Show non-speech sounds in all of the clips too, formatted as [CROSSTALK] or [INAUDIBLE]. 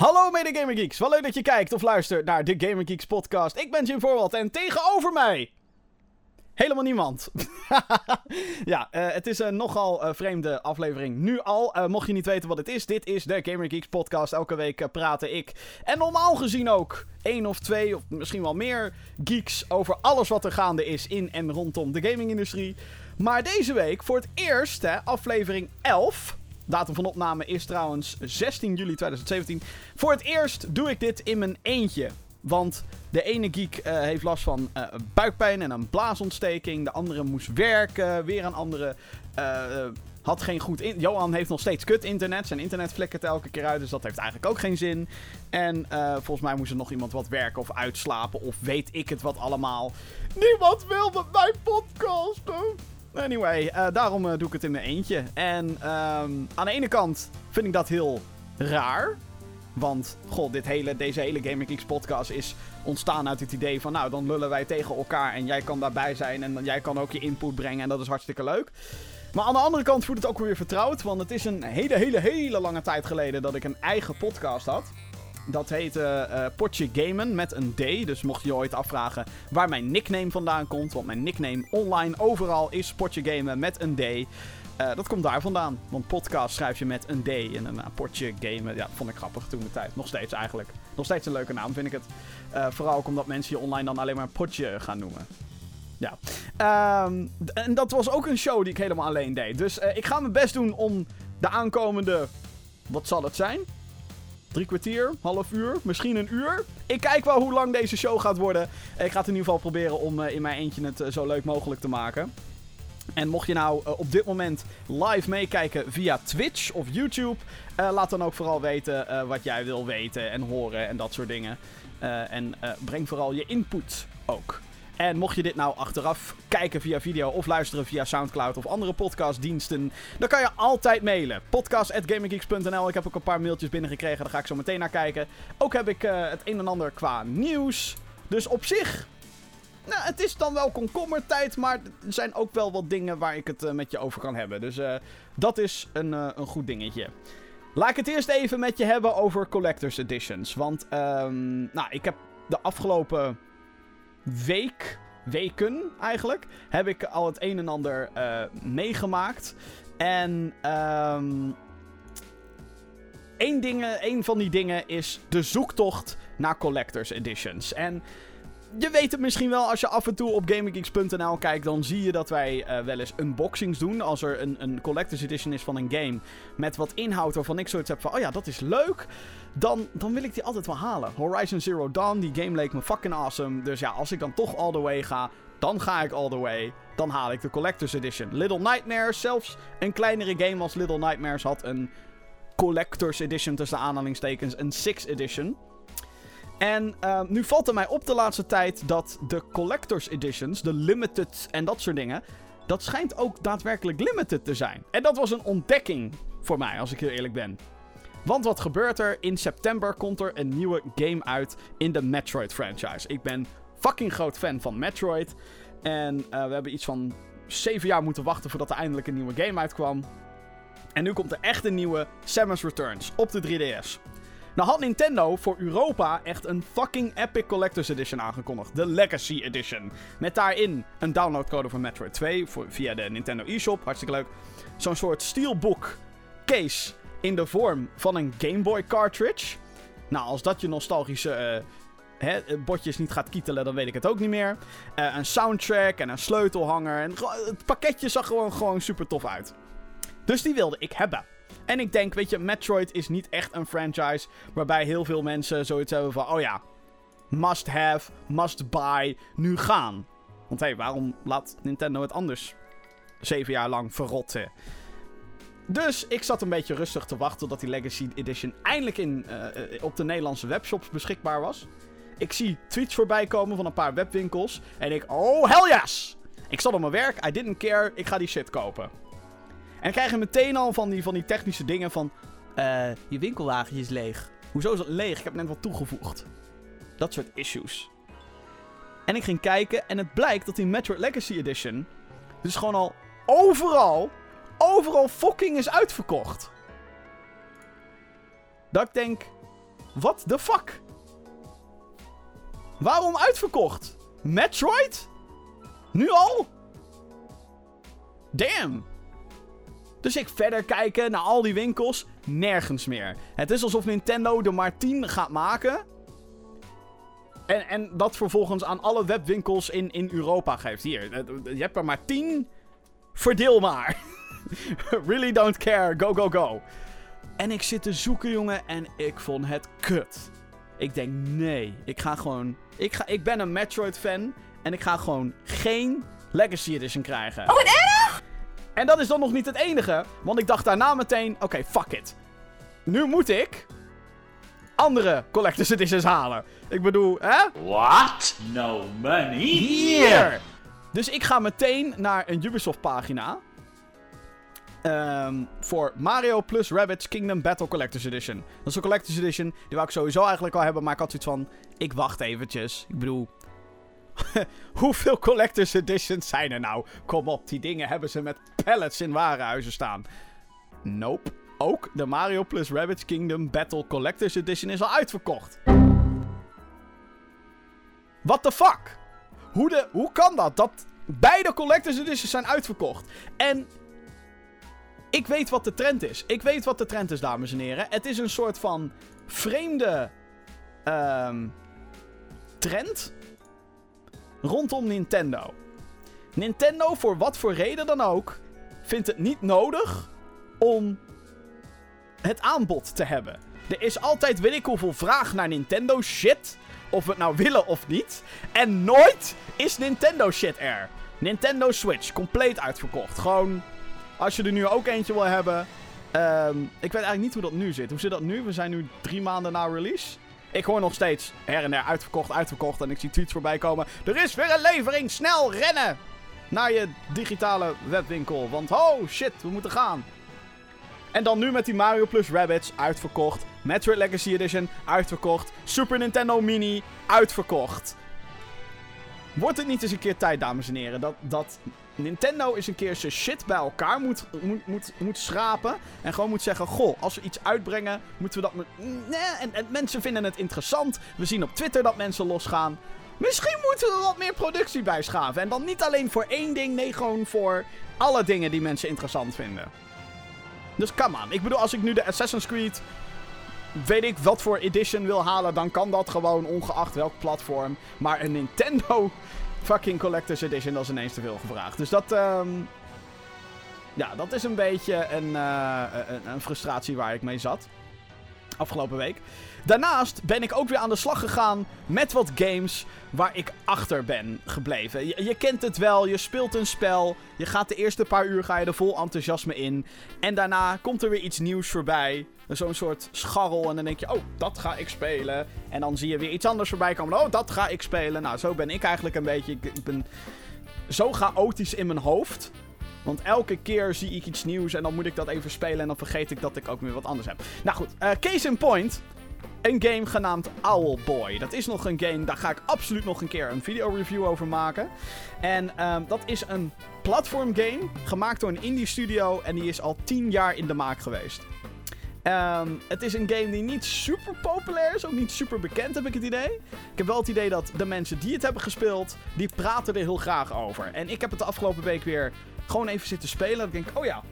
Hallo mede Gamer Geeks, wel leuk dat je kijkt of luistert naar de Gamer Geeks podcast. Ik ben Jim Voorwald en tegenover mij... Helemaal niemand. [LAUGHS] ja, uh, het is een nogal uh, vreemde aflevering nu al. Uh, mocht je niet weten wat het is, dit is de Gamer Geeks podcast. Elke week praten ik en normaal gezien ook één of twee of misschien wel meer geeks over alles wat er gaande is in en rondom de gamingindustrie. Maar deze week voor het eerst, hè, aflevering 11... Datum van opname is trouwens 16 juli 2017. Voor het eerst doe ik dit in mijn eentje. Want de ene geek uh, heeft last van uh, buikpijn en een blaasontsteking. De andere moest werken. Weer een andere uh, had geen goed in. Johan heeft nog steeds kut internet. Zijn internet flikkert elke keer uit. Dus dat heeft eigenlijk ook geen zin. En volgens mij moest er nog iemand wat werken of uitslapen. Of weet ik het wat allemaal. Niemand wil met mij podcasten. Anyway, uh, daarom uh, doe ik het in mijn eentje. En um, aan de ene kant vind ik dat heel raar. Want, god, dit hele, deze hele Gaming Geeks podcast is ontstaan uit het idee van... Nou, dan lullen wij tegen elkaar en jij kan daarbij zijn en jij kan ook je input brengen en dat is hartstikke leuk. Maar aan de andere kant voelt het ook weer vertrouwd. Want het is een hele, hele, hele lange tijd geleden dat ik een eigen podcast had. Dat heette uh, Potje Gamen met een D. Dus mocht je je ooit afvragen waar mijn nickname vandaan komt. Want mijn nickname online overal is Potje Gamen met een D. Uh, dat komt daar vandaan. Want podcast schrijf je met een D. En een uh, potje gamen. Ja, vond ik grappig toen de tijd. Nog steeds eigenlijk. Nog steeds een leuke naam vind ik het. vooral ook omdat mensen je online dan alleen maar potje gaan noemen. Ja. Um, en dat was ook een show die ik helemaal alleen deed. Dus ik ga mijn best doen om de aankomende. Wat zal het zijn? Drie kwartier, half uur, misschien een uur. Ik kijk wel hoe lang deze show gaat worden. Ik ga het in ieder geval proberen om uh, in mijn eentje het uh, zo leuk mogelijk te maken. En mocht je nou uh, op dit moment live meekijken via Twitch of YouTube, laat dan ook vooral weten wat jij wil weten en horen en dat soort dingen. en breng vooral je input ook. En mocht je dit nou achteraf kijken via video of luisteren via Soundcloud of andere podcastdiensten, dan kan je altijd mailen. podcast.gaminggeeks.nl. Ik heb ook een paar mailtjes binnengekregen, daar ga ik zo meteen naar kijken. Ook heb ik uh, het een en ander qua nieuws. Dus op zich, nou, het is dan wel komkommertijd, maar er zijn ook wel wat dingen waar ik het uh, met je over kan hebben. Dus uh, dat is een, een goed dingetje. Laat ik het eerst even met je hebben over Collector's Editions. Want, um, nou, ik heb de afgelopen week, weken eigenlijk, heb ik al het een en ander uh, meegemaakt. En um, één, ding, één van die dingen is de zoektocht naar Collector's Editions. En je weet het misschien wel, als je af en toe op GamingGeeks.nl kijkt, dan zie je dat wij uh, wel eens unboxings doen. Als er een, een Collector's Edition is van een game met wat inhoud waarvan ik zoiets heb van, oh ja, dat is leuk. Dan, dan wil ik die altijd wel halen. Horizon Zero Dawn, die game leek me fucking awesome. Dus ja, als ik dan toch all the way ga, dan ga ik all the way. Dan haal ik de Collector's Edition. Little Nightmares, zelfs een kleinere game als Little Nightmares had een Collector's Edition tussen aanhalingstekens, een 6 Edition. En uh, nu valt er mij op de laatste tijd dat de Collector's Editions, de Limited en dat soort dingen, dat schijnt ook daadwerkelijk limited te zijn. En dat was een ontdekking voor mij, als ik heel eerlijk ben. Want wat gebeurt er? In september komt er een nieuwe game uit in de Metroid franchise. Ik ben fucking groot fan van Metroid. En uh, we hebben iets van 7 jaar moeten wachten voordat er eindelijk een nieuwe game uitkwam. En nu komt er echt een nieuwe Samus Returns op de 3DS. Nou had Nintendo voor Europa echt een fucking epic collector's edition aangekondigd. De Legacy Edition. Met daarin een downloadcode voor Metroid 2 voor, via de Nintendo eShop. Hartstikke leuk. Zo'n soort steelbook case in de vorm van een Game Boy cartridge. Nou, als dat je nostalgische uh, botjes niet gaat kietelen, dan weet ik het ook niet meer. Uh, een soundtrack en een sleutelhanger. En het pakketje zag gewoon, gewoon super tof uit. Dus die wilde ik hebben. En ik denk, weet je, Metroid is niet echt een franchise waarbij heel veel mensen zoiets hebben van: oh ja, must have, must buy, nu gaan. Want hé, hey, waarom laat Nintendo het anders zeven jaar lang verrotten? Dus ik zat een beetje rustig te wachten tot die Legacy Edition eindelijk in, uh, op de Nederlandse webshops beschikbaar was. Ik zie tweets voorbij komen van een paar webwinkels. En ik, oh hell! Ik zat op mijn werk, I didn't care, ik ga die shit kopen. En krijg je meteen al van die, van die technische dingen van... Uh, je winkelwagentje is leeg. Hoezo is dat leeg? Ik heb net wat toegevoegd. Dat soort issues. En ik ging kijken en het blijkt dat die Metroid Legacy Edition... Dus gewoon al overal, overal fucking is uitverkocht. Dat ik denk... What the fuck? Waarom uitverkocht? Metroid? Nu al? Damn. Dus ik verder kijken naar al die winkels. Nergens meer. Het is alsof Nintendo er maar 10 gaat maken. En, en dat vervolgens aan alle webwinkels in, in Europa geeft. Hier, je hebt er maar 10. Verdeel maar. [LAUGHS] really don't care. Go, go, go. En ik zit te zoeken, jongen. En ik vond het kut. Ik denk, nee. Ik ga gewoon... Ik, ga, ik ben een Metroid-fan. En ik ga gewoon geen Legacy Edition krijgen. Oh, wat erg! En dat is dan nog niet het enige. Want ik dacht daarna meteen, oké, fuck it. Nu moet ik andere Collector's Editions halen. Ik bedoel, hè? What? No money? Hier! Dus ik ga meteen naar een Ubisoft pagina. Ehm, voor Mario plus Rabbids Kingdom Battle Collector's Edition. Dat is een Collector's Edition. Die wou ik sowieso eigenlijk al hebben. Maar ik had zoiets van, ik wacht eventjes. Ik bedoel, [LAUGHS] hoeveel Collector's Editions zijn er nou? Kom op, die dingen hebben ze met pallets in warenhuizen staan. Nope. Ook de Mario plus Rabbids Kingdom Battle Collector's Edition is al uitverkocht. What the fuck? Hoe, de, hoe kan dat? Dat beide Collector's Editions zijn uitverkocht. En ik weet wat de trend is. Ik weet wat de trend is, dames en heren. Het is een soort van vreemde ehm, trend rondom Nintendo. Nintendo, voor wat voor reden dan ook, vindt het niet nodig om het aanbod te hebben. Er is altijd weet ik hoeveel vraag naar Nintendo shit. Of we het nou willen of niet. En nooit is Nintendo shit er. Nintendo Switch, compleet uitverkocht. Gewoon, als je er nu ook eentje wil hebben. Ehm, ik weet eigenlijk niet hoe dat nu zit. Hoe zit dat nu? We zijn nu drie maanden na release. Ik hoor nog steeds her en der uitverkocht, uitverkocht. En ik zie tweets voorbij komen. Er is weer een levering, snel rennen! Naar je digitale webwinkel. Want oh shit, we moeten gaan. En dan nu met die Mario Plus Rabbids uitverkocht. Metroid Legacy Edition uitverkocht. Super Nintendo Mini uitverkocht. Wordt het niet eens een keer tijd, dames en heren, dat, dat Nintendo eens een keer zijn shit bij elkaar moet, moet, moet, moet schrapen. En gewoon moet zeggen: Goh, als we iets uitbrengen, moeten we dat. Nee, en, en mensen vinden het interessant. We zien op Twitter dat mensen losgaan. Misschien moeten we wat meer productie bijschaven. En dan niet alleen voor één ding, nee, gewoon voor alle dingen die mensen interessant vinden. Dus come on. Ik bedoel, als ik nu de Assassin's Creed. Weet ik wat voor edition wil halen, dan kan dat gewoon ongeacht welk platform. Maar een Nintendo fucking Collector's Edition, is ineens te veel gevraagd. Dus dat. Um, ja, dat is een beetje een, uh, een, een frustratie waar ik mee zat. Afgelopen week. Daarnaast ben ik ook weer aan de slag gegaan met wat games waar ik achter ben gebleven. Je, kent het wel, je speelt een spel, je gaat de eerste paar uur ga je er vol enthousiasme in. En daarna komt er weer iets nieuws voorbij. Zo'n soort scharrel en dan denk je, oh, dat ga ik spelen. En dan zie je weer iets anders voorbij komen, oh, dat ga ik spelen. Nou, zo ben ik eigenlijk een beetje, ik, ben zo chaotisch in mijn hoofd. Want elke keer zie ik iets nieuws en dan moet ik dat even spelen en dan vergeet ik dat ik ook weer wat anders heb. Nou goed, uh, case in point een game genaamd Owlboy. Dat is nog een game, daar ga ik absoluut nog een keer een video review over maken. En um, dat is een platform game, gemaakt door een indie studio en die is al 10 jaar in de maak geweest. Um, het is een game die niet super populair is, ook niet super bekend heb ik het idee. Ik heb wel het idee dat de mensen die het hebben gespeeld, die praten er heel graag over. En ik heb het de afgelopen week weer gewoon even zitten spelen. Ik denk, oh ja,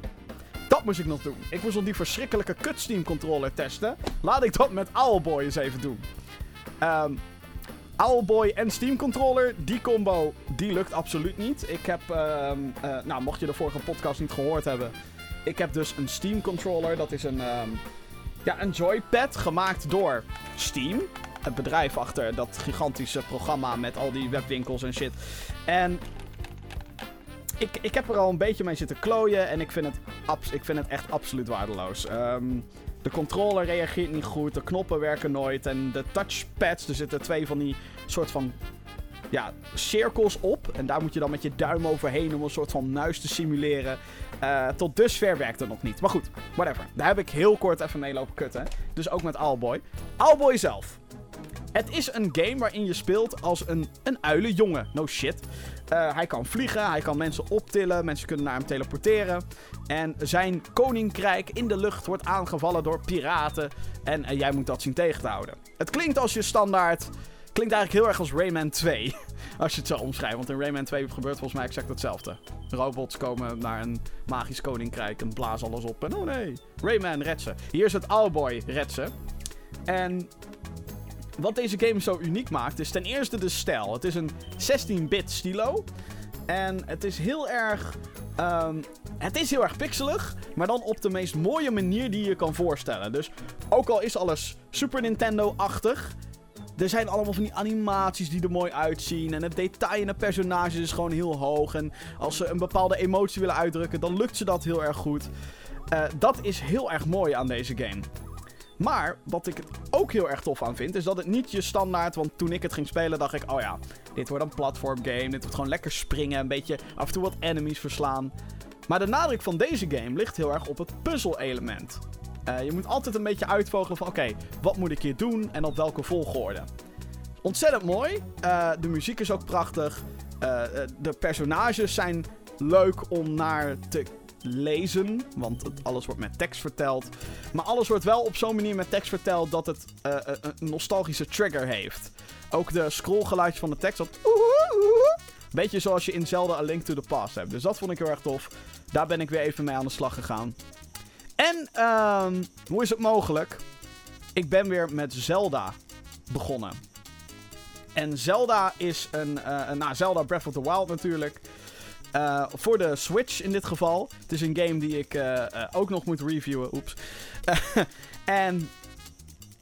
dat moest ik nog doen. Ik moest nog die verschrikkelijke kut Steam controller testen. Laat ik dat met Owlboy eens even doen. Um, Owlboy en Steam controller, die combo, die lukt absoluut niet. Ik heb, um, uh, nou mocht je de vorige podcast niet gehoord hebben. Ik heb dus een Steam controller. Dat is een, um, ja, een joypad gemaakt door Steam. Het bedrijf achter dat gigantische programma met al die webwinkels en shit. En ik, ik heb er al een beetje mee zitten klooien en ik vind het, ik vind het echt absoluut waardeloos. Um, de controller reageert niet goed, de knoppen werken nooit en de touchpads, er zitten twee van die soort van ja, cirkels op. En daar moet je dan met je duim overheen om een soort van muis te simuleren. Uh, tot dusver werkt het nog niet. Maar goed, whatever. Daar heb ik heel kort even mee lopen kutten. Dus ook met Owlboy. Owlboy zelf. Het is een game waarin je speelt als een, een uilenjongen. No shit. Uh, hij kan vliegen, hij kan mensen optillen, mensen kunnen naar hem teleporteren. En zijn koninkrijk in de lucht wordt aangevallen door piraten. En uh, jij moet dat zien tegen te houden. Het klinkt als je standaard. Klinkt eigenlijk heel erg als Rayman 2. [LAUGHS] Als je het zo omschrijft. Want in Rayman 2 gebeurt volgens mij exact hetzelfde. Robots komen naar een magisch koninkrijk en blazen alles op. En oh nee, Rayman redt ze. Hier is het Owlboy redt ze. En wat deze game zo uniek maakt is ten eerste de stijl. Het is een 16-bit stilo. En het is heel erg. Um, het is heel erg pixelig, maar dan op de meest mooie manier die je kan voorstellen. Dus ook al is alles Super Nintendo-achtig, er zijn allemaal van die animaties die er mooi uitzien. En het detail in de personages is gewoon heel hoog. En als ze een bepaalde emotie willen uitdrukken, dan lukt ze dat heel erg goed. Uh, dat is heel erg mooi aan deze game. Maar wat ik ook heel erg tof aan vind, is dat het niet je standaard. Want toen ik het ging spelen, dacht ik: oh ja, dit wordt een platform game. Dit wordt gewoon lekker springen, een beetje af en toe wat enemies verslaan. Maar de nadruk van deze game ligt heel erg op het puzzel-element. Uh, je moet altijd een beetje uitvogelen van: oké, wat moet ik hier doen en op welke volgorde. Ontzettend mooi. Uh, de muziek is ook prachtig. Uh, de personages zijn leuk om naar te lezen. Want het, alles wordt met tekst verteld. Maar alles wordt wel op zo'n manier met tekst verteld dat het uh, een nostalgische trigger heeft. Ook de scrollgeluidjes van de tekst. Dat... Beetje zoals je in Zelda A Link to the Past hebt. Dus dat vond ik heel erg tof. Daar ben ik weer even mee aan de slag gegaan. En um, hoe is het mogelijk? Ik ben weer met Zelda begonnen. En Zelda is een, uh, nou, Zelda Breath of the Wild natuurlijk. Uh, voor de Switch in dit geval. Het is een game die ik uh, uh, ook nog moet reviewen. Oeps. [LAUGHS] en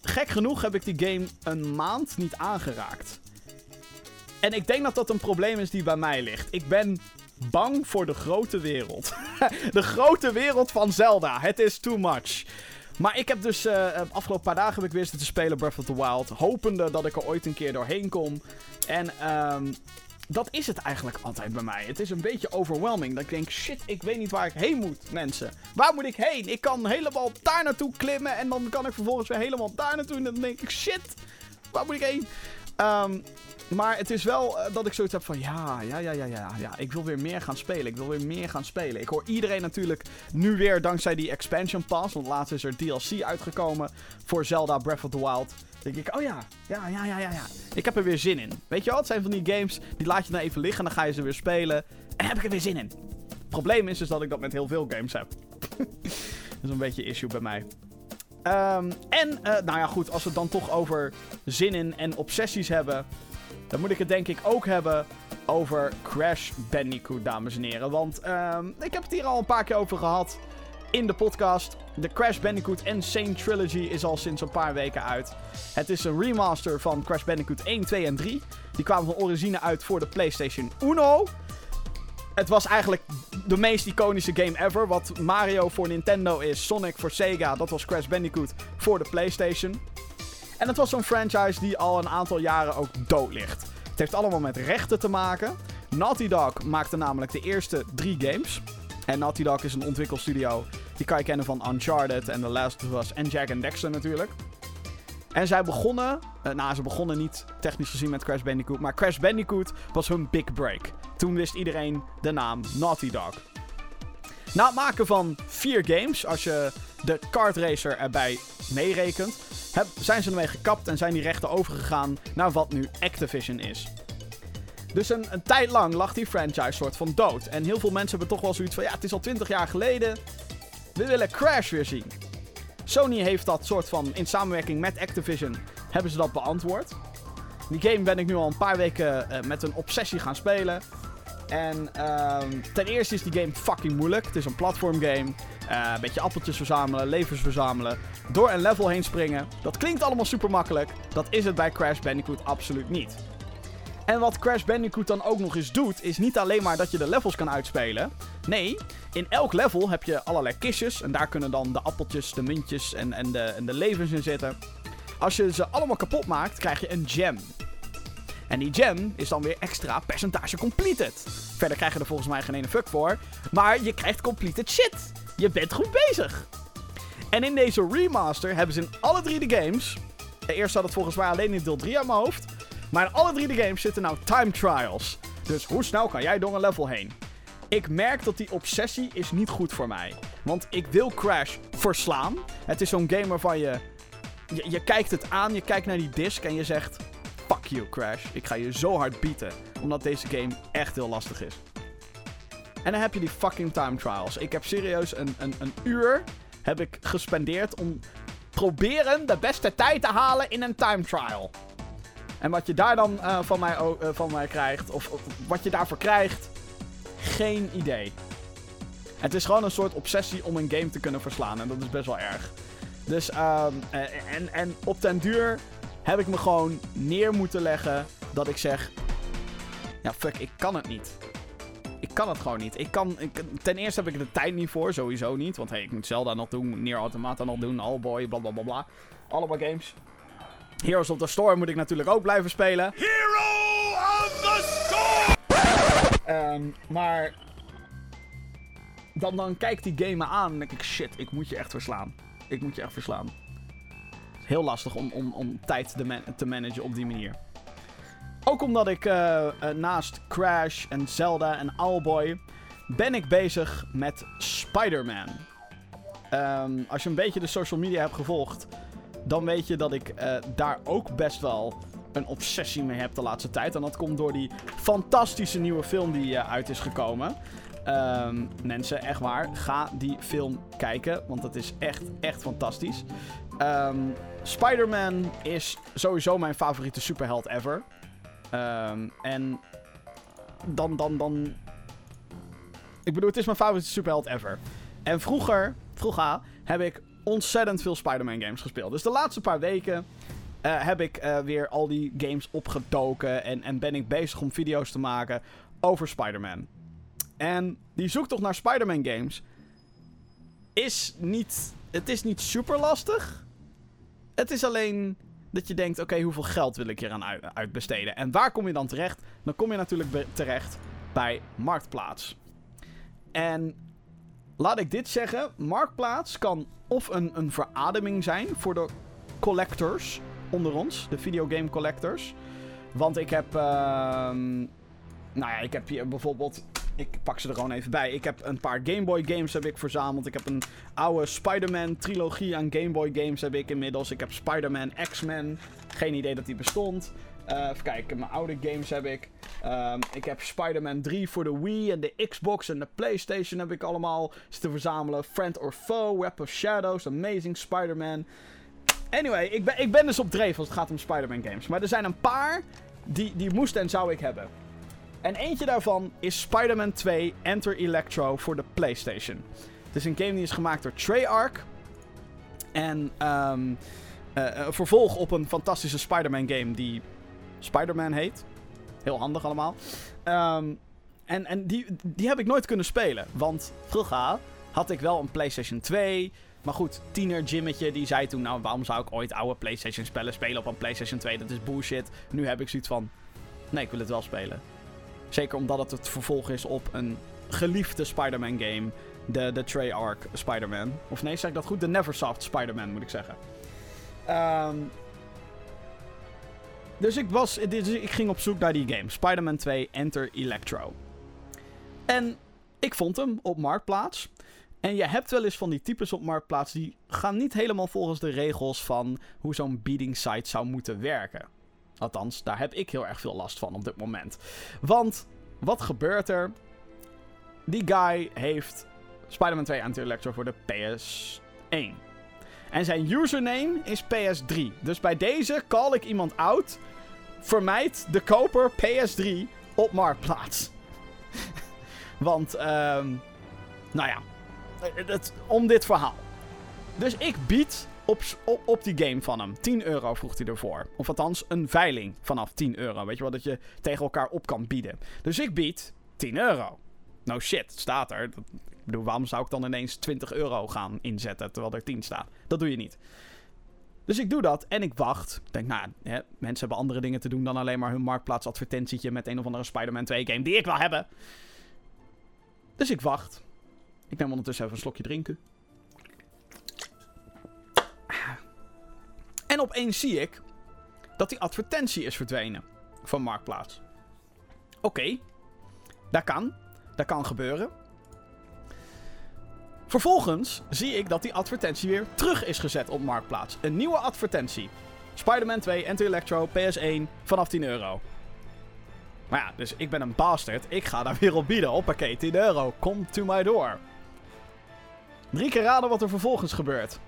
gek genoeg heb ik die game een maand niet aangeraakt. En ik denk dat dat een probleem is die bij mij ligt. Ik ben bang voor de grote wereld. [LAUGHS] de grote wereld van Zelda. Het is too much. Maar ik heb dus de afgelopen paar dagen heb ik weer te spelen Breath of the Wild. Hopende dat ik er ooit een keer doorheen kom. En um, dat is het eigenlijk altijd bij mij. Het is een beetje overwhelming. Dat ik denk, shit, ik weet niet waar ik heen moet, mensen. Waar moet ik heen? Ik kan helemaal daar naartoe klimmen. En dan kan ik vervolgens weer helemaal daar naartoe. En dan denk ik, shit, waar moet ik heen? Um, maar het is wel uh, dat ik zoiets heb van, ja, ja, ja, ja, ja, ja. Ik wil weer meer gaan spelen. Ik wil weer meer gaan spelen. Ik hoor iedereen natuurlijk nu weer dankzij die expansion pass. Want laatst is er DLC uitgekomen voor Zelda Breath of the Wild denk ik, oh ja, ja, ja, ja, ja, ja. Ik heb er weer zin in. Weet je wel, het zijn van die games, die laat je dan even liggen en dan ga je ze weer spelen. En heb ik er weer zin in. Het probleem is dus dat ik dat met heel veel games heb. [LAUGHS] dat is een beetje issue bij mij. Um, en, uh, nou ja, goed, als we het dan toch over zin in en obsessies hebben, dan moet ik het denk ik ook hebben over Crash Bandicoot, dames en heren. Want um, ik heb het hier al een paar keer over gehad in de podcast. De Crash Bandicoot Insane Trilogy is al sinds een paar weken uit. Het is een remaster van Crash Bandicoot 1, 2 en 3. Die kwamen van origine uit voor de PlayStation Uno. Het was eigenlijk de meest iconische game ever. Wat Mario voor Nintendo is, Sonic voor Sega, dat was Crash Bandicoot voor de PlayStation. En het was zo'n franchise die al een aantal jaren ook dood ligt. Het heeft allemaal met rechten te maken. Naughty Dog maakte namelijk de eerste drie games. En Naughty Dog is een ontwikkelstudio. Die kan je kennen van Uncharted en The Last of Us en Jack and Dexter natuurlijk. En zij begonnen, uh, nou ze begonnen niet technisch gezien met Crash Bandicoot, maar Crash Bandicoot was hun big break. Toen wist iedereen de naam Naughty Dog. Na het maken van vier games, als je de kart racer erbij meerekent, zijn ze ermee gekapt en zijn die rechten overgegaan naar wat nu Activision is. Dus een, tijd lang lag die franchise soort van dood. En heel veel mensen hebben toch wel zoiets van: ja, het is al 20 jaar geleden. We willen Crash weer zien. Sony heeft dat soort van in samenwerking met Activision hebben ze dat beantwoord. Die game ben ik nu al een paar weken uh, met een obsessie gaan spelen. En uh, ten eerste is die game fucking moeilijk. Het is een platform game. Uh, een beetje appeltjes verzamelen, levens verzamelen. Door een level heen springen. Dat klinkt allemaal super makkelijk. Dat is het bij Crash Bandicoot absoluut niet. En wat Crash Bandicoot dan ook nog eens doet, is niet alleen maar dat je de levels kan uitspelen. Nee, in elk level heb je allerlei kistjes. En daar kunnen dan de appeltjes, de muntjes en, en, de, en de levens in zitten. Als je ze allemaal kapot maakt, krijg je een gem. En die gem is dan weer extra percentage completed. Verder krijg je er volgens mij geen ene fuck voor. Maar je krijgt completed shit. Je bent goed bezig. En in deze remaster hebben ze in alle drie de games Eerst zat het volgens mij alleen in deel 3 aan mijn hoofd. Maar in alle drie de games zitten nou time trials. Dus hoe snel kan jij door een level heen? Ik merk dat die obsessie is niet goed voor mij. Want ik wil Crash verslaan. Het is zo'n game waarvan je, je... Je kijkt het aan, je kijkt naar die disc en je zegt... Fuck you, Crash. Ik ga je zo hard bieten. Omdat deze game echt heel lastig is. En dan heb je die fucking time trials. Ik heb serieus een, een, een uur heb ik gespendeerd om proberen de beste tijd te halen in een time trial. En wat je daar dan uh, van, mij, uh, van mij krijgt, of, of, wat je daarvoor krijgt, geen idee. Het is gewoon een soort obsessie om een game te kunnen verslaan. En dat is best wel erg. Dus, um, en, en op den duur heb ik me gewoon neer moeten leggen dat ik zeg... Ja, fuck, ik kan het niet. Ik kan het gewoon niet. Ik kan, ten eerste heb ik de tijd niet voor, sowieso niet. Want hey, ik moet Zelda nog doen, Nier Automata nog doen, Allboy, bla bla bla bla. Allemaal games. Heroes of the Storm moet ik natuurlijk ook blijven spelen. Hero of the Storm! Um, maar dan, dan kijkt die game me aan en denk ik, shit, ik moet je echt verslaan. Ik moet je echt verslaan. Heel lastig om, om, om tijd te, man te managen op die manier. Ook omdat ik uh, uh, naast Crash en Zelda en Owlboy ben ik bezig met Spider-Man. Um, als je een beetje de social media hebt gevolgd, dan weet je dat ik uh, daar ook best wel een obsessie mee heb de laatste tijd. En dat komt door die fantastische nieuwe film die uit is gekomen. Um, mensen, echt waar, ga die film kijken, want het is echt, echt fantastisch. Um, Spider-Man is sowieso mijn favoriete superheld ever. Um, en dan, dan, dan... Ik bedoel, het is mijn favoriete superheld ever. En vroeger, vroeger, heb ik ontzettend veel Spider-Man games gespeeld. Dus de laatste paar weken uh, heb ik uh, weer al die games opgedoken. En, en ben ik bezig om video's te maken over Spider-Man. En die zoektocht naar Spider-Man games is niet... Het is niet super lastig. Het is alleen dat je denkt, oké, hoeveel geld wil ik hier aan uitbesteden? En waar kom je dan terecht? Dan kom je natuurlijk terecht bij Marktplaats. En laat ik dit zeggen, Marktplaats kan of een, een verademing zijn voor de collectors onder ons, de videogame collectors. Want ik heb, uh, nou ja, ik heb hier bijvoorbeeld ik pak ze er gewoon even bij. Ik heb een paar Game Boy games heb ik verzameld. Ik heb een oude Spider-Man trilogie aan Game Boy games heb ik inmiddels. Ik heb Spider-Man X-Men. Geen idee dat die bestond. Uh, even kijken, mijn oude games heb ik. Um, ik heb Spider-Man 3 voor de Wii en de Xbox en de PlayStation heb ik allemaal te verzamelen. Friend or Foe, Web of Shadows, Amazing Spider-Man. Anyway, ik ben, ik ben dus op dreef als het gaat om Spider-Man games. Maar er zijn een paar die, die moest en zou ik hebben. En eentje daarvan is Spider-Man 2 Enter Electro voor de PlayStation. Het is een game die is gemaakt door Treyarch. En um, vervolg op een fantastische Spider-Man game die Spider-Man heet. Heel handig allemaal. Um, en en die, die heb ik nooit kunnen spelen. Want vroeger had ik wel een PlayStation 2. Maar goed, tiener Jimmetje die zei toen... Nou, waarom zou ik ooit oude PlayStation spellen spelen op een PlayStation 2? Dat is bullshit. Nu heb ik zoiets van... Nee, ik wil het wel spelen. Zeker omdat het het vervolg is op een geliefde Spider-Man game. De, de Treyarch Spider-Man. Of nee, zeg ik dat goed? De Neversoft Spider-Man, moet ik zeggen. Um, dus ik, was, dus ik ging op zoek naar die game. Spider-Man 2 Enter Electro. En ik vond hem op Marktplaats. En je hebt wel eens van die types op Marktplaats... die gaan niet helemaal volgens de regels van... hoe zo'n bieding site zou moeten werken. Althans, daar heb ik heel erg veel last van op dit moment. Want, wat gebeurt er? Die guy heeft Spider-Man 2 Anti-Electro voor de PS1. En zijn username is PS3. Dus bij deze call ik iemand out. Vermijd de koper PS3 op Marktplaats. [LAUGHS] Want, um, nou ja. Het, om dit verhaal. Dus ik bied op, op, op, die game van hem. 10 euro vroeg hij ervoor. Of althans, een veiling vanaf 10 euro. Weet je wel, dat je tegen elkaar op kan bieden. Dus ik bied 10 euro. Nou shit, staat er. Bedoel, waarom zou ik dan ineens 20 euro gaan inzetten terwijl er 10 staat? Dat doe je niet. Dus ik doe dat en ik wacht. Ik denk, nou, hè, mensen hebben andere dingen te doen dan alleen maar hun marktplaatsadvertentietje met een of andere Spider-Man 2 game die ik wil hebben. Dus ik wacht. Ik neem ondertussen even een slokje drinken. En opeens zie ik dat die advertentie is verdwenen van Marktplaats. Oké, dat kan. Dat kan gebeuren. Vervolgens zie ik dat die advertentie weer terug is gezet op Marktplaats. Een nieuwe advertentie. Spider-Man 2, Enter Electro, PS1, vanaf 10 euro. Maar ja, dus ik ben een bastard. Ik ga daar weer op bieden. Hoppakee, 10 euro. Kom to my door. Drie keer raden wat er vervolgens gebeurt.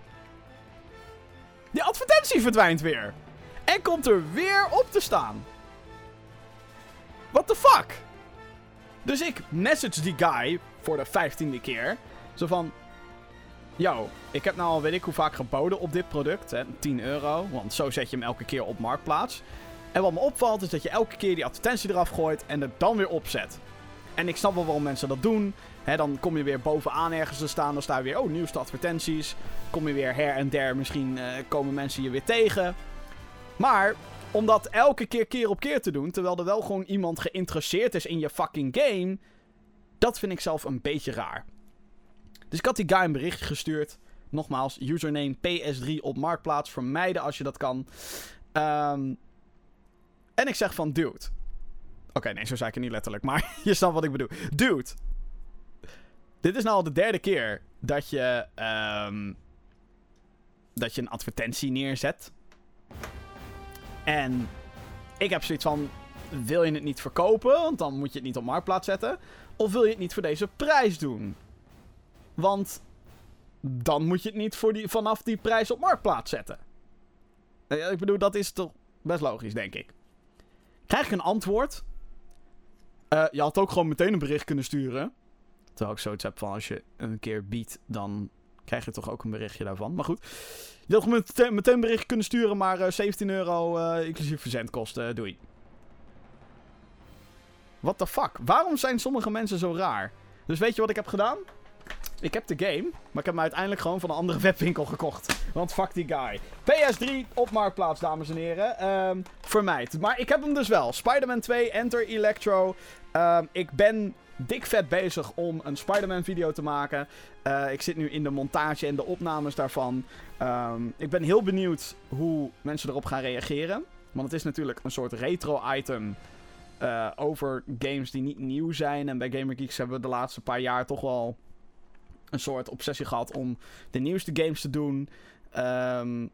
Die advertentie verdwijnt weer. En komt er weer op te staan. What the fuck? Dus ik message die guy voor de vijftiende keer. Zo van... Yo, ik heb nou al weet ik hoe vaak geboden op dit product. Hè, 10 euro. Want zo zet je hem elke keer op Marktplaats. En wat me opvalt is dat je elke keer die advertentie eraf gooit en er dan weer opzet. En ik snap wel waarom mensen dat doen. Dan kom je weer bovenaan ergens te staan. Dan sta je weer, oh, nieuwste advertenties. Kom je weer her en der. Misschien eh, komen mensen je weer tegen. Maar om dat elke keer keer op keer te doen, terwijl er wel gewoon iemand geïnteresseerd is in je fucking game, dat vind ik zelf een beetje raar. Dus ik had die guy een berichtje gestuurd. Nogmaals, username PS3 op Marktplaats. Vermijden als je dat kan. Ehm, en ik zeg van, dude. Oké, nee, zo zei ik het niet letterlijk. Maar [LAUGHS] je snapt wat ik bedoel. Dude. Dit is nou al de derde keer dat je... ehm, dat je een advertentie neerzet. En ik heb zoiets van: wil je het niet verkopen? Want dan moet je het niet op marktplaats zetten. Of wil je het niet voor deze prijs doen? Want dan moet je het niet voor die, vanaf die prijs op marktplaats zetten. Eh, Ik bedoel, dat is toch best logisch, denk ik. Krijg ik een antwoord? Eh, je had ook gewoon meteen een bericht kunnen sturen. Terwijl ik zoiets heb van als je een keer biedt, dan krijg je toch ook een berichtje daarvan. Maar goed. Je had gewoon meteen, meteen een bericht kunnen sturen, maar eh, 17 euro eh, inclusief verzendkosten. doei. What the fuck? Waarom zijn sommige mensen zo raar? Dus weet je wat ik heb gedaan? Ik heb de game, maar ik heb hem uiteindelijk gewoon van een andere [LAUGHS] webwinkel gekocht. Want fuck die guy. PS3 op Marktplaats, dames en heren. Ehm vermijd. Maar ik heb hem dus wel. Spider-Man 2, Enter Electro. Ehm, ik ben dik vet bezig om een Spider-Man video te maken. Eh, ik zit nu in de montage en de opnames daarvan. Ehm, ik ben heel benieuwd hoe mensen erop gaan reageren. Want het is natuurlijk een soort retro-item eh, over games die niet nieuw zijn. En bij Gamer Geeks hebben we de laatste paar jaar toch wel een soort obsessie gehad om de nieuwste games te doen. Ehm,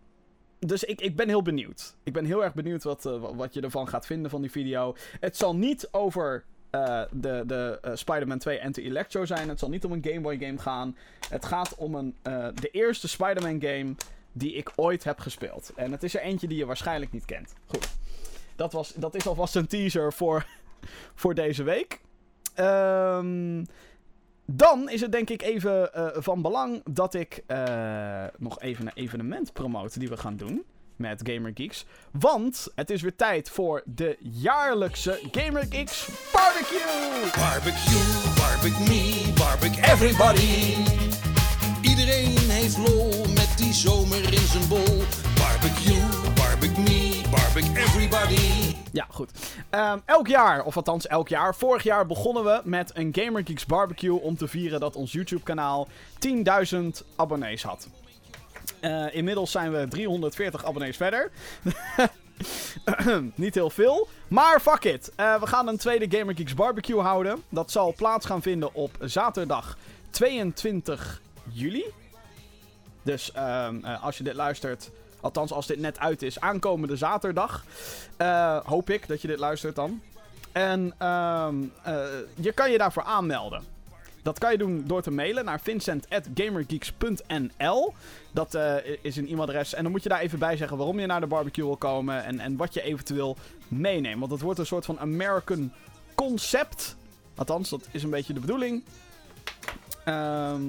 dus ik, ik ben heel benieuwd. Ik ben heel erg benieuwd wat, eh, wa- wat je ervan gaat vinden van die video. Het zal niet over eh, de, de eh, Spider-Man 2 Enter Electro zijn. Het zal niet om een Game Boy game gaan. Het gaat om een, de eerste Spider-Man game die ik ooit heb gespeeld. En het is er eentje die je waarschijnlijk niet kent. Goed. Dat, was, dat is alvast een teaser voor, [LAUGHS] voor deze week. Ehm, dan is het denk ik even eh, van belang dat ik eh, nog even een evenement promote die we gaan doen met Gamer Geeks. Want het is weer tijd voor de jaarlijkse Gamer Geeks Barbecue! Barbecue, barbecue barbecue everybody. Iedereen heeft lol met die zomer in zijn bol. Barbecue, barbecue me, barbecue everybody. Ja, goed. Ehm, elk jaar, of althans elk jaar. Vorig jaar begonnen we met een Gamer Geeks Barbecue om te vieren dat ons YouTube-kanaal 10.000 abonnees had. Eh, inmiddels zijn we 340 abonnees verder. [LAUGHS] Niet heel veel. Maar fuck it. Eh, we gaan een tweede Gamer Geeks Barbecue houden. Dat zal plaats gaan vinden op zaterdag 22 juli. Dus ehm, eh, als je dit luistert, althans als dit net uit is, aankomende zaterdag. eh, hoop ik dat je dit luistert dan. En eh, je kan je daarvoor aanmelden. Dat kan je doen door te mailen naar vincent.gamergeeks.nl. Dat eh, is een e-mailadres. En dan moet je daar even bij zeggen waarom je naar de barbecue wil komen. En, en wat je eventueel meeneemt. Want het wordt een soort van American concept. Althans, dat is een beetje de bedoeling. Ehm,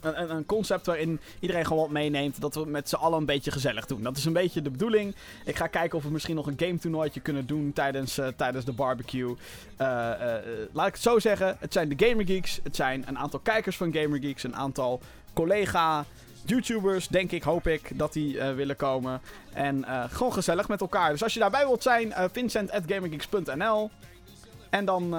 een, een- concept waarin iedereen gewoon wat meeneemt. Dat we met z'n allen een beetje gezellig doen. Dat is een beetje de bedoeling. Ik ga kijken of we misschien nog een game toernooitje kunnen doen tijdens, eh, tijdens de barbecue. Eh, eh, laat ik het zo zeggen. Het zijn de Gamer Geeks. Het zijn een aantal kijkers van Gamer Geeks. Een aantal collega YouTubers, denk ik, hoop ik, dat die willen komen. En gewoon gezellig met elkaar. Dus als je daarbij wilt zijn, eh vincent.gamergeeks.nl En dan...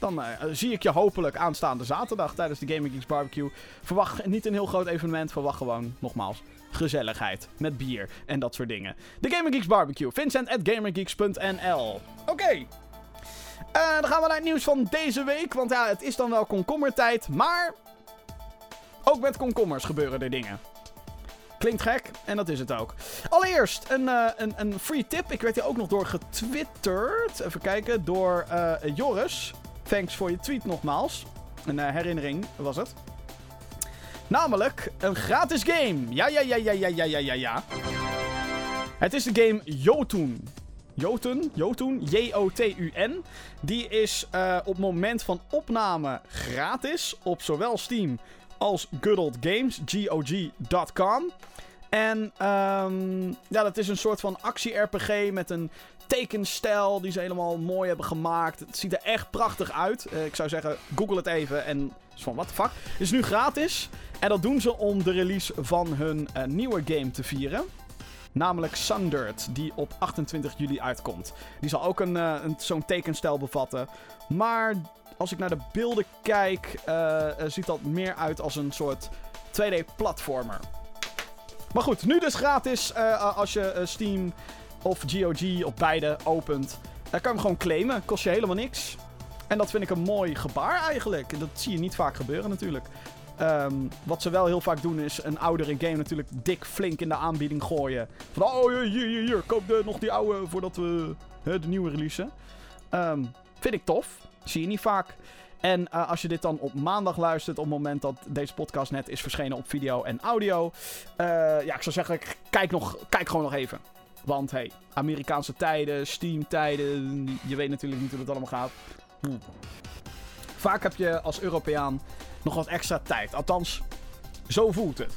Dan eh, zie ik je hopelijk aanstaande zaterdag tijdens de Gaming Geeks Barbecue. Verwacht niet een heel groot evenement. Verwacht gewoon, nogmaals, gezelligheid. Met bier en dat soort dingen. De Gaming Geeks Barbecue. Vincent at gamergeeks.nl Oké. Eh, dan gaan we naar het nieuws van deze week. Want ja, het is dan wel komkommertijd. Maar ook met komkommers gebeuren er dingen. Klinkt gek, en dat is het ook. Allereerst een, uh, een, een free tip. Ik werd hier ook nog door getwitterd. Even kijken, door Joris. Thanks voor je tweet nogmaals. Een uh, herinnering was het. Namelijk een gratis game. Ja, ja, ja, ja, ja, ja, ja, ja, ja. Het is de game Jotun. Jotun, Jotun, J-O-T-U-N. Die is uh, op moment van opname gratis op zowel Steam als Good Old Games, GOG.com. En um, ja, dat is een soort van actie-RPG met een tekenstijl die ze helemaal mooi hebben gemaakt. Het ziet er echt prachtig uit. Uh, ik zou zeggen, google het even en van what the fuck. Het is nu gratis. En dat doen ze om de release van hun uh, nieuwe game te vieren. Namelijk Sundirt, die op 28 juli uitkomt. Die zal ook een, uh, een, zo'n tekenstijl bevatten. Maar als ik naar de beelden kijk, ziet dat meer uit als een soort 2D-platformer. Maar goed, nu dus gratis als je Steam of GOG of beide opent. Dan kan je hem gewoon claimen. Kost je helemaal niks. En dat vind ik een mooi gebaar eigenlijk. Dat zie je niet vaak gebeuren natuurlijk. Um, wat ze wel heel vaak doen is een oudere game natuurlijk dik flink in de aanbieding gooien. Van oh hier, hier, hier, koop de, nog die oude voordat we hè, de nieuwe releasen. Um, vind ik tof. Zie je niet vaak. En uh, als je dit dan op maandag luistert, op het moment dat deze podcast net is verschenen op video en audio. Uh, ja, ik zou zeggen, kijk, nog, kijk gewoon nog even. Want hey, Amerikaanse tijden, Steam tijden, je weet natuurlijk niet hoe het allemaal gaat. Hm. Vaak heb je als Europeaan nog wat extra tijd. Althans, zo voelt het.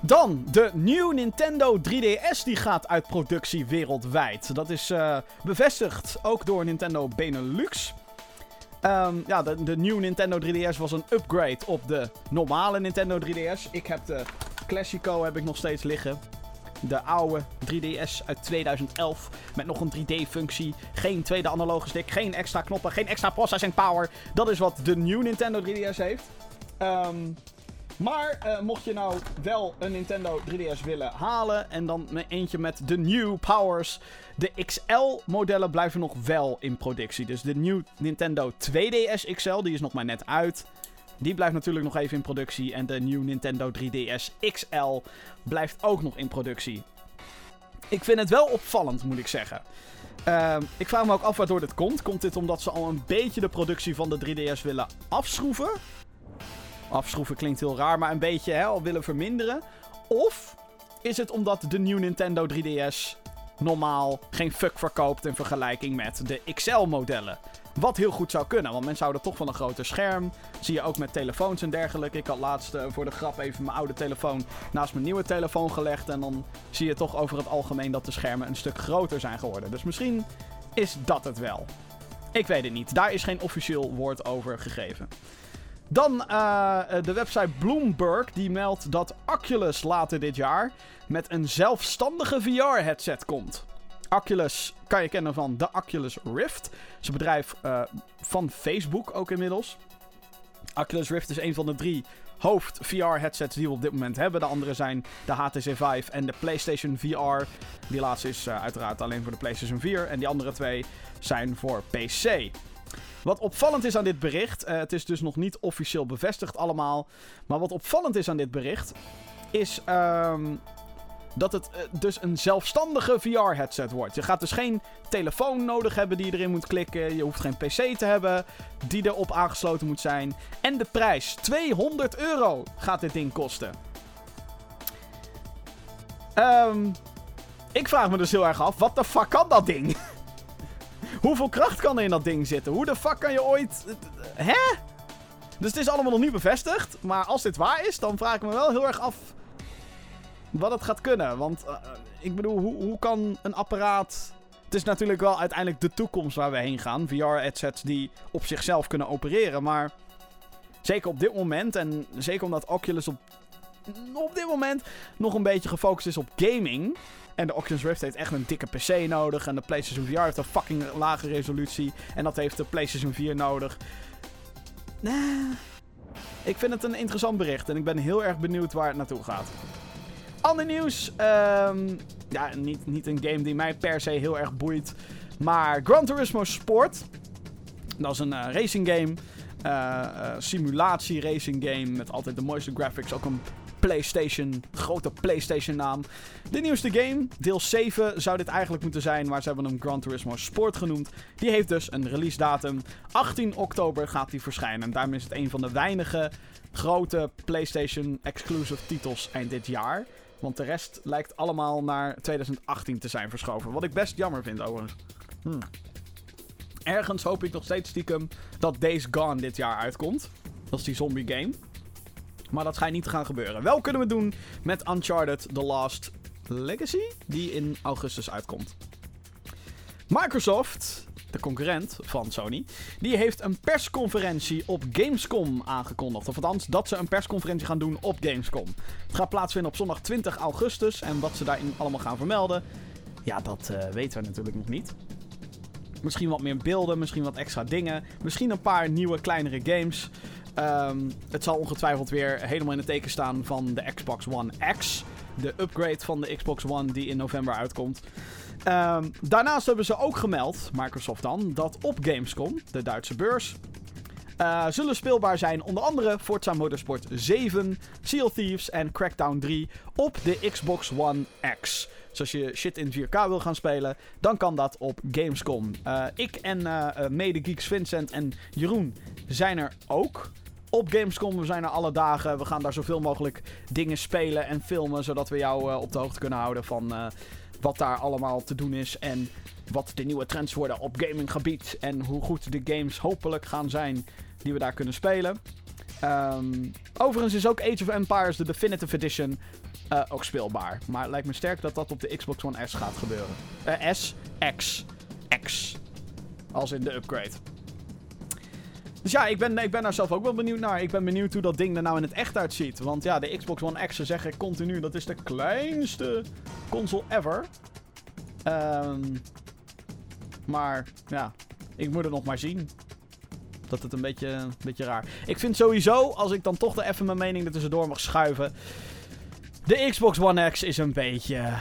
Dan de nieuwe Nintendo 3DS die gaat uit productie wereldwijd. Dat is uh, bevestigd ook door Nintendo Benelux. Um, ja, de, de nieuwe Nintendo 3DS was een upgrade op de normale Nintendo 3DS. Ik heb de Classico heb ik nog steeds liggen. De oude 3DS uit 2011 met nog een 3D-functie. Geen tweede analoge stick, geen extra knoppen, geen extra processing power. Dat is wat de nieuwe Nintendo 3DS heeft. Um, maar uh, mocht je nou wel een Nintendo 3DS willen halen en dan eentje met de new powers, de XL-modellen blijven nog wel in productie. Dus de nieuwe Nintendo 2DS XL, die is nog maar net uit. Die blijft natuurlijk nog even in productie. En de nieuwe Nintendo 3DS XL blijft ook nog in productie. Ik vind het wel opvallend, moet ik zeggen. Uh, ik vraag me ook af waardoor dit komt. Komt dit omdat ze al een beetje de productie van de 3DS willen afschroeven? Afschroeven klinkt heel raar, maar een beetje hè, al willen verminderen. Of is het omdat de nieuwe Nintendo 3DS normaal geen fuck verkoopt in vergelijking met de XL-modellen? Wat heel goed zou kunnen, want mensen houden toch van een groter scherm. Zie je ook met telefoons en dergelijke. Ik had laatst uh, voor de grap even mijn oude telefoon naast mijn nieuwe telefoon gelegd. En dan zie je toch over het algemeen dat de schermen een stuk groter zijn geworden. Dus misschien is dat het wel. Ik weet het niet. Daar is geen officieel woord over gegeven. Dan uh, de website Bloomberg die meldt dat Oculus later dit jaar met een zelfstandige VR-headset komt. Oculus kan je kennen van de Oculus Rift. Het is een bedrijf uh, van Facebook ook inmiddels. Oculus Rift is een van de drie hoofd VR-headsets die we op dit moment hebben. De andere zijn de HTC Vive en de PlayStation VR. Die laatste is uh, uiteraard alleen voor de PlayStation 4. En die andere twee zijn voor PC. Wat opvallend is aan dit bericht, uh, het is dus nog niet officieel bevestigd allemaal. Maar wat opvallend is aan dit bericht, is um, dat het uh, dus een zelfstandige VR-headset wordt. Je gaat dus geen telefoon nodig hebben die je erin moet klikken. Je hoeft geen PC te hebben die erop aangesloten moet zijn. En de prijs, 200 euro gaat dit ding kosten. Um, ik vraag me dus heel erg af, wat de fuck kan dat ding? [LAUGHS] Hoeveel kracht kan er in dat ding zitten? Hoe de fuck kan je ooit... Hè? Dus het is allemaal nog niet bevestigd. Maar als dit waar is, dan vraag ik me wel heel erg af wat het gaat kunnen. Want uh, ik bedoel, hoe, hoe kan een apparaat... Het is natuurlijk wel uiteindelijk de toekomst waar we heen gaan. VR-headsets die op zichzelf kunnen opereren. Maar zeker op dit moment, en zeker omdat Oculus op, op dit moment nog een beetje gefocust is op gaming... En de Oculus Rift heeft echt een dikke PC nodig. En de PlayStation VR heeft een fucking lage resolutie. En dat heeft de PlayStation 4 nodig. Nee. Ik vind het een interessant bericht. En ik ben heel erg benieuwd waar het naartoe gaat. Ander nieuws. ehm, ja, niet, niet een game die mij per se heel erg boeit. Maar Gran Turismo Sport. Dat is een eh, racing game. eh, eh, simulatie racing game. Met altijd de mooiste graphics. Ook een PlayStation. Grote PlayStation naam. De nieuwste game. Deel 7 zou dit eigenlijk moeten zijn. Maar ze hebben hem Gran Turismo Sport genoemd. Die heeft dus een release datum. 18 oktober gaat die verschijnen. En is het een van de weinige grote PlayStation exclusive titels eind dit jaar. Want de rest lijkt allemaal naar 2018 te zijn verschoven. Wat ik best jammer vind overigens. Hmm. Ergens hoop ik nog steeds stiekem dat Days Gone dit jaar uitkomt. Dat is die zombie game. Maar dat schijnt niet te gaan gebeuren. Wel kunnen we doen met Uncharted The Last Legacy, die in augustus uitkomt. Microsoft, de concurrent van Sony, die heeft een persconferentie op Gamescom aangekondigd. Of althans, dat ze een persconferentie gaan doen op Gamescom. Het gaat plaatsvinden op zondag 20 augustus. En wat ze daarin allemaal gaan vermelden, ja, dat eh, weten we natuurlijk nog niet. Misschien wat meer beelden, misschien wat extra dingen. Misschien een paar nieuwe, kleinere games. Ehm, het zal ongetwijfeld weer helemaal in het teken staan van de Xbox One X. De upgrade van de Xbox One die in november uitkomt. Ehm, daarnaast hebben ze ook gemeld, Microsoft dan, dat op Gamescom, de Duitse beurs, eh, zullen speelbaar zijn onder andere Forza Motorsport 7, Sea of Thieves en Crackdown 3 op de Xbox One X. Dus als je shit in 4K wil gaan spelen, dan kan dat op Gamescom. Eh, ik en eh, eh, mede-geeks Vincent en Jeroen zijn er ook op Gamescom. We zijn er alle dagen. We gaan daar zoveel mogelijk dingen spelen en filmen, zodat we jou op de hoogte kunnen houden van wat daar allemaal te doen is. En wat de nieuwe trends worden op gaminggebied. En hoe goed de games hopelijk gaan zijn die we daar kunnen spelen. Ehm, overigens is ook Age of Empires, de Definitive Edition, eh, ook speelbaar. Maar het lijkt me sterk dat dat op de Xbox One S gaat gebeuren. Eh, S, X, X. Als in de upgrade. Dus ja, ik ben, ik ben daar zelf ook wel benieuwd naar. Ik ben benieuwd hoe dat ding er nou in het echt uitziet. Want ja, de Xbox One X, ze zeggen continu, dat is de kleinste console ever. Ehm, maar ja, ik moet het nog maar zien. Dat het een beetje, een beetje raar. Ik vind sowieso, als ik dan toch even mijn mening er tussendoor mag schuiven. De Xbox One X is een beetje.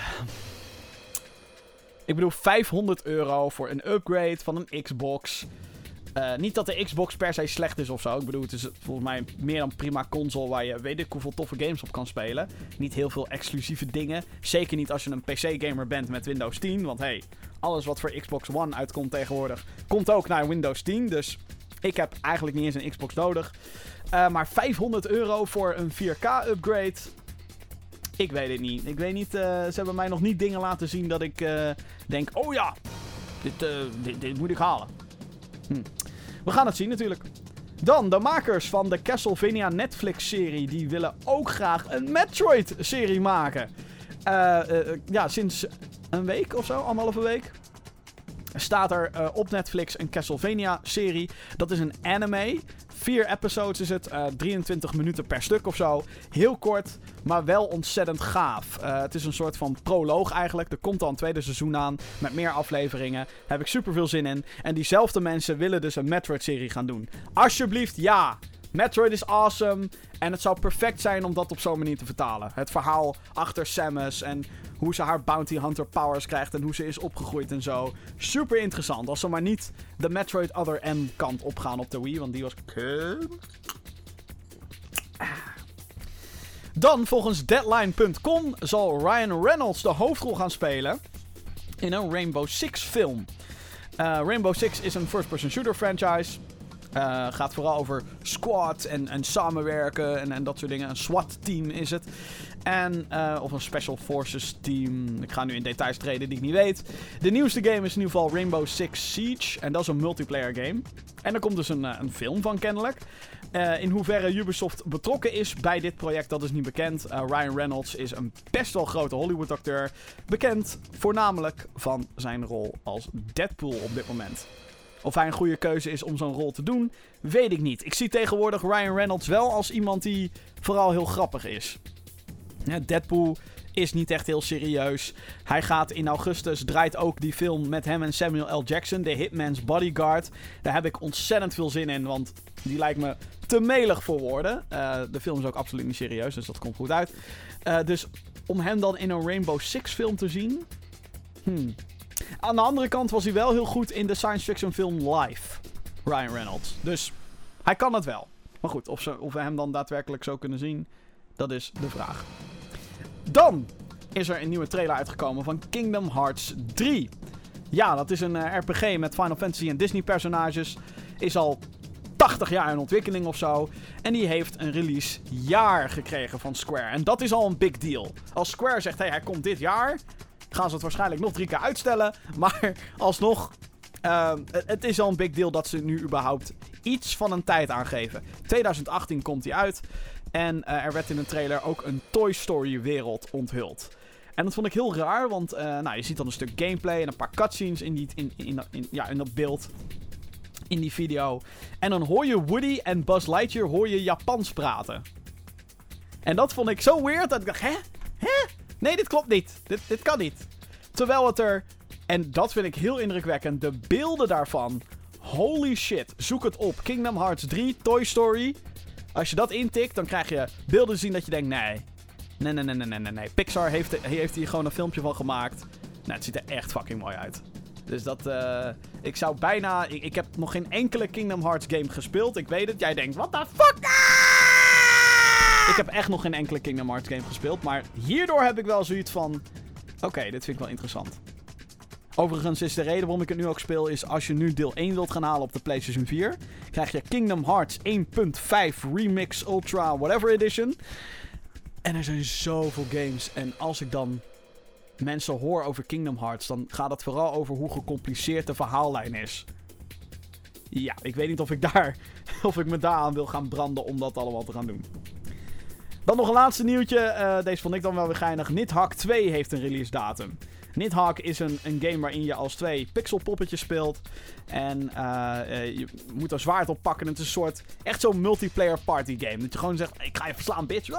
Ik bedoel, 500 euro voor een upgrade van een Xbox. Eh, niet dat de Xbox per se slecht is of zo. Ik bedoel, het is volgens mij meer dan prima console waar je weet ik hoeveel toffe games op kan spelen. Niet heel veel exclusieve dingen. Zeker niet als je een PC-gamer bent met Windows 10. Want hey, alles wat voor Xbox One uitkomt tegenwoordig, komt ook naar Windows 10. Dus ik heb eigenlijk niet eens een Xbox nodig. Eh, maar 500 euro voor een 4K-upgrade. Ik weet het niet. Ik weet niet. eh, ze hebben mij nog niet dingen laten zien dat ik denk: oh ja, dit, dit, dit moet ik halen. Hm. We gaan het zien natuurlijk. Dan, de makers van de Castlevania Netflix-serie, die willen ook graag een Metroid-serie maken. Eh, eh, ja, sinds een week of zo, anderhalve week, staat er eh, op Netflix een Castlevania-serie. Dat is een anime. Vier episodes is het, eh, 23 minuten per stuk of zo. Heel kort, maar wel ontzettend gaaf. Eh, het is een soort van proloog eigenlijk. Er komt al een tweede seizoen aan met meer afleveringen. Heb ik super veel zin in. En diezelfde mensen willen dus een Metroid-serie gaan doen. Alsjeblieft, ja! Metroid is awesome. En het zou perfect zijn om dat op zo'n manier te vertalen. Het verhaal achter Samus en hoe ze haar Bounty Hunter powers krijgt en hoe ze is opgegroeid en zo. Super interessant. Als ze maar niet de Metroid Other M kant opgaan op de Wii, want die was. Dan, volgens Deadline.com, zal Ryan Reynolds de hoofdrol gaan spelen in een Rainbow Six film. Eh, Rainbow Six is een first-person shooter franchise. Eh, gaat vooral over squad en, en samenwerken en, en dat soort dingen. Een SWAT-team is het. En, eh, of een Special Forces team. Ik ga nu in details treden die ik niet weet. De nieuwste game is in ieder geval Rainbow Six Siege. En dat is een multiplayer game. En er komt dus een, eh, een film van kennelijk. Eh, in hoeverre Ubisoft betrokken is bij dit project, dat is niet bekend. Ryan Reynolds is een best wel grote Hollywood-acteur. Bekend voornamelijk van zijn rol als Deadpool op dit moment. Of hij een goede keuze is om zo'n rol te doen, weet ik niet. Ik zie tegenwoordig Ryan Reynolds wel als iemand die vooral heel grappig is. Deadpool is niet echt heel serieus. Hij gaat in augustus, draait ook die film met hem en Samuel L. Jackson, The Hitman's Bodyguard. Daar heb ik ontzettend veel zin in, want die lijkt me te melig voor woorden. Uh, de film is ook absoluut niet serieus, dus dat komt goed uit. Uh, dus om hem dan in een Rainbow Six film te zien. Hmm. Aan de andere kant was hij wel heel goed in de science fiction film Life. Ryan Reynolds. Dus hij kan het wel. Maar goed, of, ze, of we hem dan daadwerkelijk zo kunnen zien, dat is de vraag. Dan is er een nieuwe trailer uitgekomen van Kingdom Hearts 3. Ja, dat is een uh, RPG met Final Fantasy en Disney personages. Is al 80 jaar in ontwikkeling of zo. En die heeft een release jaar gekregen van Square. En dat is al een big deal. Als Square zegt, hé, hey, hij komt dit jaar, gaan ze het waarschijnlijk nog drie keer uitstellen. Maar alsnog, uh, het is al een big deal dat ze nu überhaupt iets van een tijd aangeven. 2018 komt hij uit. En uh, er werd in een trailer ook een Toy Story wereld onthuld. En dat vond ik heel raar, want uh, nou, je ziet dan een stuk gameplay en een paar cutscenes in, die, in, in, in, ja, in dat beeld. In die video. En dan hoor je Woody en Buzz Lightyear hoor je Japans praten. En dat vond ik zo weird dat ik dacht, hè? Hè? Nee, dit klopt niet. Dit, dit kan niet. Terwijl het er, en dat vind ik heel indrukwekkend, de beelden daarvan. Holy shit, zoek het op. Kingdom Hearts 3, Toy Story. Als je dat intikt, dan krijg je beelden zien dat je denkt, nee. Nee, nee, nee, nee, nee, nee. Pixar heeft, heeft hier gewoon een filmpje van gemaakt. Nou, het ziet er echt fucking mooi uit. Dus dat, uh, ik zou bijna, ik, heb nog geen enkele Kingdom Hearts game gespeeld. Ik weet het, jij denkt, what the fuck? Ik heb echt nog geen enkele Kingdom Hearts game gespeeld. Maar hierdoor heb ik wel zoiets van, oké, dit vind ik wel interessant. Overigens is de reden waarom ik het nu ook speel, is als je nu deel 1 wilt gaan halen op de PlayStation 4, krijg je Kingdom Hearts 1.5 Remix Ultra Whatever Edition. En er zijn zoveel games. En als ik dan mensen hoor over Kingdom Hearts, dan gaat het vooral over hoe gecompliceerd de verhaallijn is. Ja, ik weet niet of ik daar, [LAUGHS] of ik me daaraan wil gaan branden om dat allemaal te gaan doen. Dan nog een laatste nieuwtje. Uh, deze vond ik dan wel weer geinig. Nidhogg 2 heeft een release datum. Nidhogg is een, een game waarin je als twee pixelpoppetjes speelt. En uh, uh, je moet er zwaard op pakken. Het is een soort, echt zo'n multiplayer party game. Dat je gewoon zegt, ik ga je verslaan, bitch.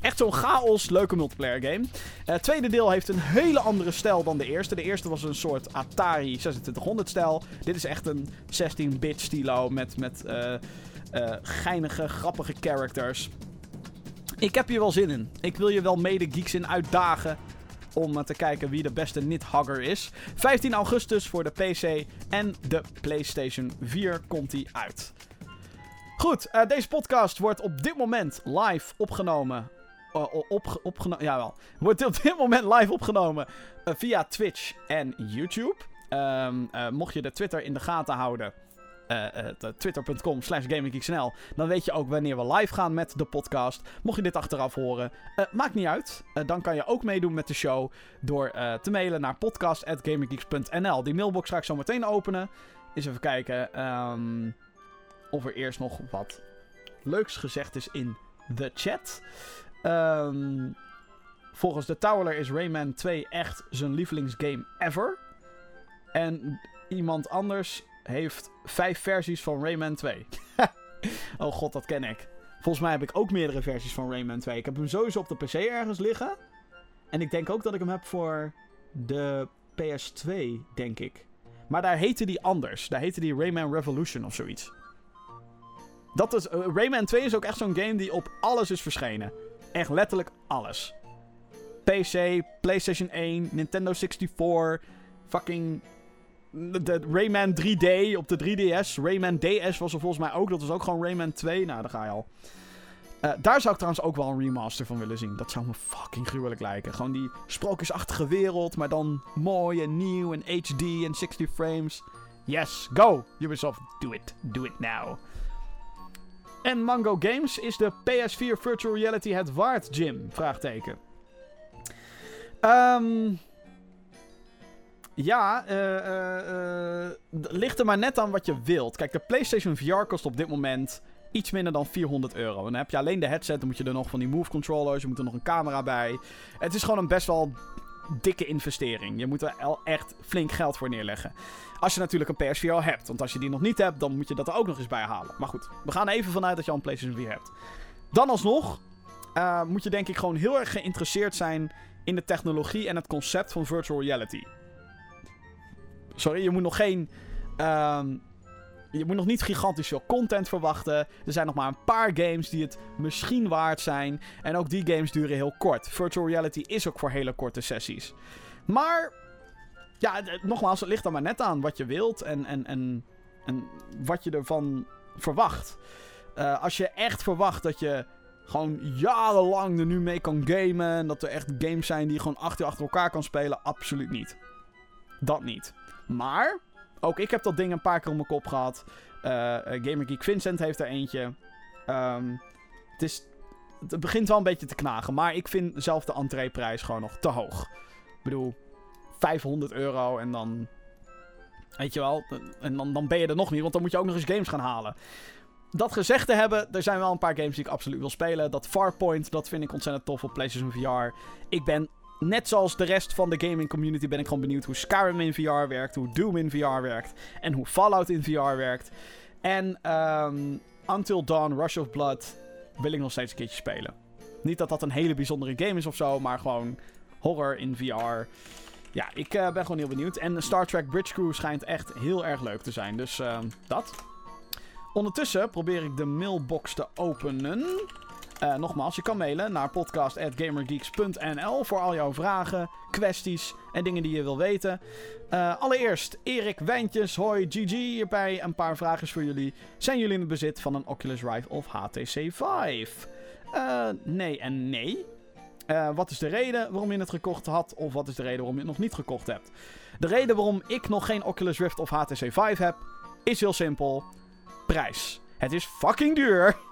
Echt zo'n chaos, leuke multiplayer game. Het tweede deel heeft een hele andere stijl dan de eerste. De eerste was een soort Atari 2600 stijl. Dit is echt een 16-bit stilo met, met geinige, grappige characters. Ik heb hier wel zin in. Ik wil je wel mede geeks in uitdagen om te kijken wie de beste Nidhogger is. 15 augustus voor de PC en de PlayStation 4 komt hij uit. Goed, uh, deze podcast wordt op dit moment live opgenomen. Uh, jawel. Wordt op dit moment live opgenomen via Twitch en YouTube. Um, mocht je de Twitter in de gaten houden, uh, uh, twitter.com slash gaminggeeksnl. Dan weet je ook wanneer we live gaan met de podcast. Mocht je dit achteraf horen, uh, maakt niet uit. dan kan je ook meedoen met de show door te mailen naar podcast.gaminggeeks.nl. Die mailbox ga ik zo meteen openen. Eens even kijken um, of er eerst nog wat leuks gezegd is in de chat. Um, volgens de Towerler is Rayman 2 echt zijn lievelingsgame ever. En iemand anders heeft vijf versies van Rayman 2. [LAUGHS] oh god, dat ken ik. Volgens mij heb ik ook meerdere versies van Rayman 2. Ik heb hem sowieso op de PC ergens liggen. En ik denk ook dat ik hem heb voor de PS2, denk ik. Maar daar heette die anders. Daar heette die Rayman Revolution of zoiets. Dat is, uh, Rayman 2 is ook echt zo'n game die op alles is verschenen. Echt letterlijk alles. PC, PlayStation 1, Nintendo 64, fucking de Rayman 3D op de 3DS. Rayman DS was er volgens mij ook. Dat was ook gewoon Rayman 2. Nou, daar ga je al. Uh, daar zou ik trouwens ook wel een remaster van willen zien. Dat zou me fucking gruwelijk lijken. Gewoon die sprookjesachtige wereld, maar dan mooi en nieuw en HD en 60 frames. Yes, go! Ubisoft, do it. Do it now. En Mango Games, is de PS4 Virtual Reality het waard, Jim? Vraagteken. Um, ja, uh, uh, ligt er maar net aan wat je wilt. Kijk, de PlayStation VR kost op dit moment iets minder dan 400 euro. En dan heb je alleen de headset, dan moet je er nog van die Move controllers, je moet er nog een camera bij. Het is gewoon een best wel dikke investering. Je moet er echt flink geld voor neerleggen. Als je natuurlijk een PSVR hebt. Want als je die nog niet hebt, dan moet je dat er ook nog eens bij halen. Maar goed, we gaan even vanuit dat je al een PlayStation VR hebt. Dan alsnog, eh, moet je denk ik gewoon heel erg geïnteresseerd zijn in de technologie en het concept van virtual reality. Sorry, je moet nog geen. ehm, je moet nog niet gigantisch veel content verwachten. Er zijn nog maar een paar games die het misschien waard zijn. En ook die games duren heel kort. Virtual reality is ook voor hele korte sessies. Maar, ja, nogmaals, het ligt er maar net aan wat je wilt en, en, en, en wat je ervan verwacht. Eh, als je echt verwacht dat je gewoon jarenlang er nu mee kan gamen. En dat er echt games zijn die je gewoon acht uur achter elkaar kan spelen. Absoluut niet. Dat niet. Maar, ook ik heb dat ding een paar keer op mijn kop gehad. Eh eh, Gamer Geek Vincent heeft er eentje. Ehm, het, is, het begint wel een beetje te knagen. Maar ik vind zelf de entreeprijs gewoon nog te hoog. Ik bedoel, 500 euro en dan... Weet je wel, en dan, dan ben je er nog niet, want dan moet je ook nog eens games gaan halen. Dat gezegd te hebben, er zijn wel een paar games die ik absoluut wil spelen. Dat Farpoint, dat vind ik ontzettend tof op PlayStation VR. Ik ben, net zoals de rest van de gaming community, ben ik gewoon benieuwd hoe Skyrim in VR werkt, hoe Doom in VR werkt en hoe Fallout in VR werkt. En ehm, Until Dawn, Rush of Blood wil ik nog steeds een keertje spelen. Niet dat dat een hele bijzondere game is of zo, maar gewoon horror in VR. Ja, ik eh, ben gewoon heel benieuwd. En Star Trek Bridge Crew schijnt echt heel erg leuk te zijn. Dus ehm, dat. Ondertussen probeer ik de mailbox te openen. Eh, nogmaals, je kan mailen naar podcast.gamergeeks.nl voor al jouw vragen, kwesties en dingen die je wil weten. Eh, allereerst, Erik Wijntjes, hoi GG, hierbij een paar vragen voor jullie. Zijn jullie in het bezit van een Oculus Rift of HTC Vive? Eh, nee en nee. Wat is de reden waarom je het gekocht had? Of wat is de reden waarom je het nog niet gekocht hebt? De reden waarom ik nog geen Oculus Rift of HTC Vive heb, is heel simpel. Prijs. Het is fucking duur.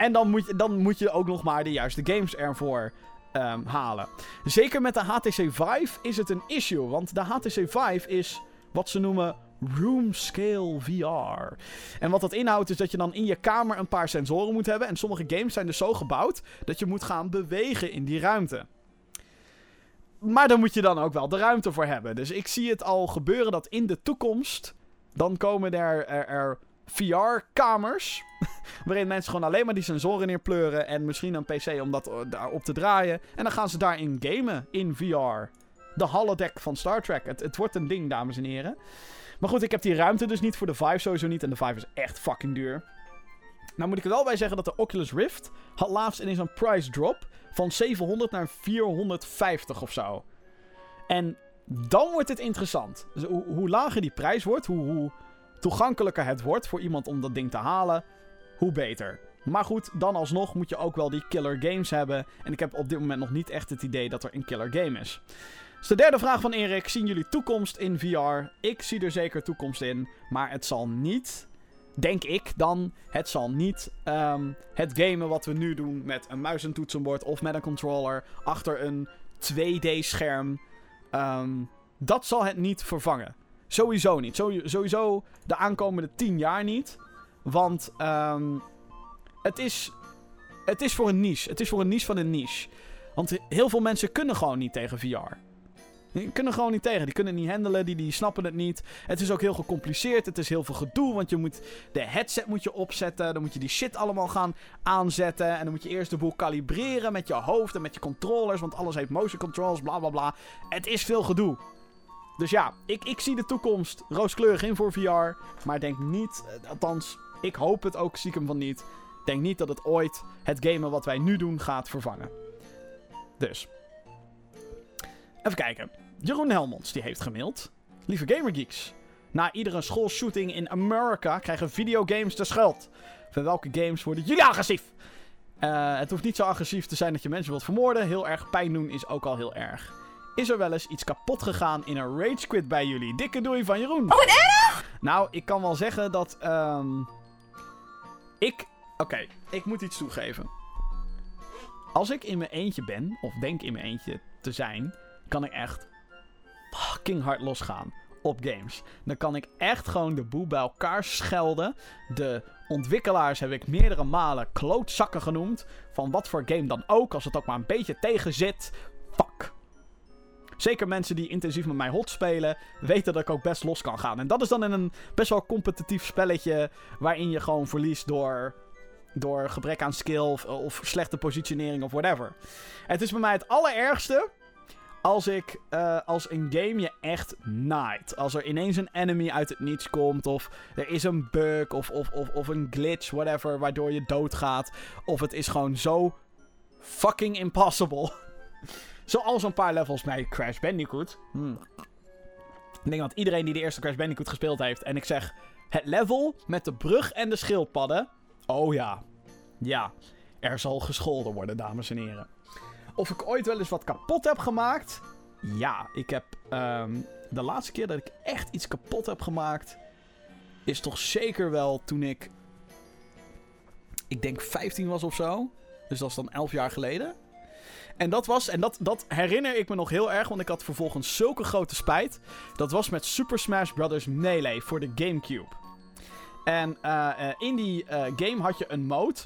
En dan moet, je, dan moet je ook nog maar de juiste games ervoor ehm, halen. Zeker met de HTC Vive is het een issue. Want de HTC Vive is wat ze noemen room scale VR. En wat dat inhoudt is dat je dan in je kamer een paar sensoren moet hebben. En sommige games zijn dus zo gebouwd dat je moet gaan bewegen in die ruimte. Maar daar moet je dan ook wel de ruimte voor hebben. Dus ik zie het al gebeuren dat in de toekomst. dan komen er, er, er VR-kamers. [LAUGHS] waarin mensen gewoon alleen maar die sensoren neerpleuren. en misschien een PC om dat eh, daarop te draaien. En dan gaan ze daarin gamen in VR. De holodeck van Star Trek. Het, het wordt een ding, dames en heren. Maar goed, ik heb die ruimte dus niet voor de Vive sowieso niet. En de Vive is echt fucking duur. Nou moet ik er wel bij zeggen dat de Oculus Rift had laatst ineens een price drop van 700 naar 450 of zo. En dan wordt het interessant. Dus hoe, lager die prijs wordt, hoe, hoe toegankelijker het wordt voor iemand om dat ding te halen, hoe beter. Maar goed, dan alsnog moet je ook wel die killer games hebben. En ik heb op dit moment nog niet echt het idee dat er een killer game is. Dus de derde vraag van Erik. Zien jullie toekomst in VR? Ik zie er zeker toekomst in. Maar het zal niet, denk ik dan, het zal niet ehm, het gamen wat we nu doen met een muis en toetsenbord of met een controller achter een 2D-scherm. Ehm, dat zal het niet vervangen. Sowieso niet. Sow- Sowieso de aankomende 10 jaar niet. Want ehm, het, is, het is voor een niche. Het is voor een niche van een niche. Want heel veel mensen kunnen gewoon niet tegen VR. Die kunnen gewoon niet tegen. Die kunnen het niet handelen. Die, die snappen het niet. Het is ook heel gecompliceerd. Het is heel veel gedoe. Want je moet de headset moet je opzetten. Dan moet je die shit allemaal gaan aanzetten. En dan moet je eerst de boel kalibreren met je hoofd en met je controllers. Want alles heeft motion controls. Bla bla bla. Het is veel gedoe. Dus ja, ik, ik zie de toekomst rooskleurig in voor VR. Maar denk niet, eh, althans, ik hoop het ook stiekem van niet. Denk niet dat het ooit het gamen wat wij nu doen gaat vervangen. Dus. Even kijken. Jeroen Helmonds die heeft gemaild. Lieve Gamergeeks. Na iedere schoolshooting in Amerika krijgen videogames de schuld. Van welke games worden jullie agressief? Eh, het hoeft niet zo agressief te zijn dat je mensen wilt vermoorden. Heel erg pijn doen is ook al heel erg. Is er wel eens iets kapot gegaan in een rage quit bij jullie? Dikke doei van Jeroen. Oh, wat erg! Nou, ik kan wel zeggen dat... ehm, ik... Oké, ik moet iets toegeven. Als ik in mijn eentje ben, of denk in mijn eentje te zijn, kan ik echt fucking hard losgaan op games. Dan kan ik echt gewoon de boel bij elkaar schelden. De ontwikkelaars heb ik meerdere malen klootzakken genoemd. Van wat voor game dan ook, als het ook maar een beetje tegen zit. Fuck. Zeker mensen die intensief met mij hot spelen, weten dat ik ook best los kan gaan. En dat is dan in een best wel competitief spelletje, waarin je gewoon verliest door door gebrek aan skill of, of slechte positionering of whatever. Het is bij mij het allerergste als ik eh, als een game je echt naait. Als er ineens een enemy uit het niets komt. Of er is een bug. Of, of, of, of een glitch, whatever. Waardoor je doodgaat. Of het is gewoon zo fucking impossible. [LAUGHS] Zoals een paar levels bij Crash Bandicoot. Hmm. Ik denk dat iedereen die de eerste Crash Bandicoot gespeeld heeft. En ik zeg het level met de brug en de schildpadden. Oh ja. Ja. Er zal gescholden worden, dames en heren. Of ik ooit wel eens wat kapot heb gemaakt? Ja, ik heb um, de laatste keer dat ik echt iets kapot heb gemaakt, is toch zeker wel toen ik, ik denk 15 was of zo. Dus dat is dan 11 jaar geleden. En dat was, en dat, dat herinner ik me nog heel erg, want ik had vervolgens zulke grote spijt. Dat was met Super Smash Bros. Melee voor de Gamecube. En uh, uh, in die uh, game had je een mode.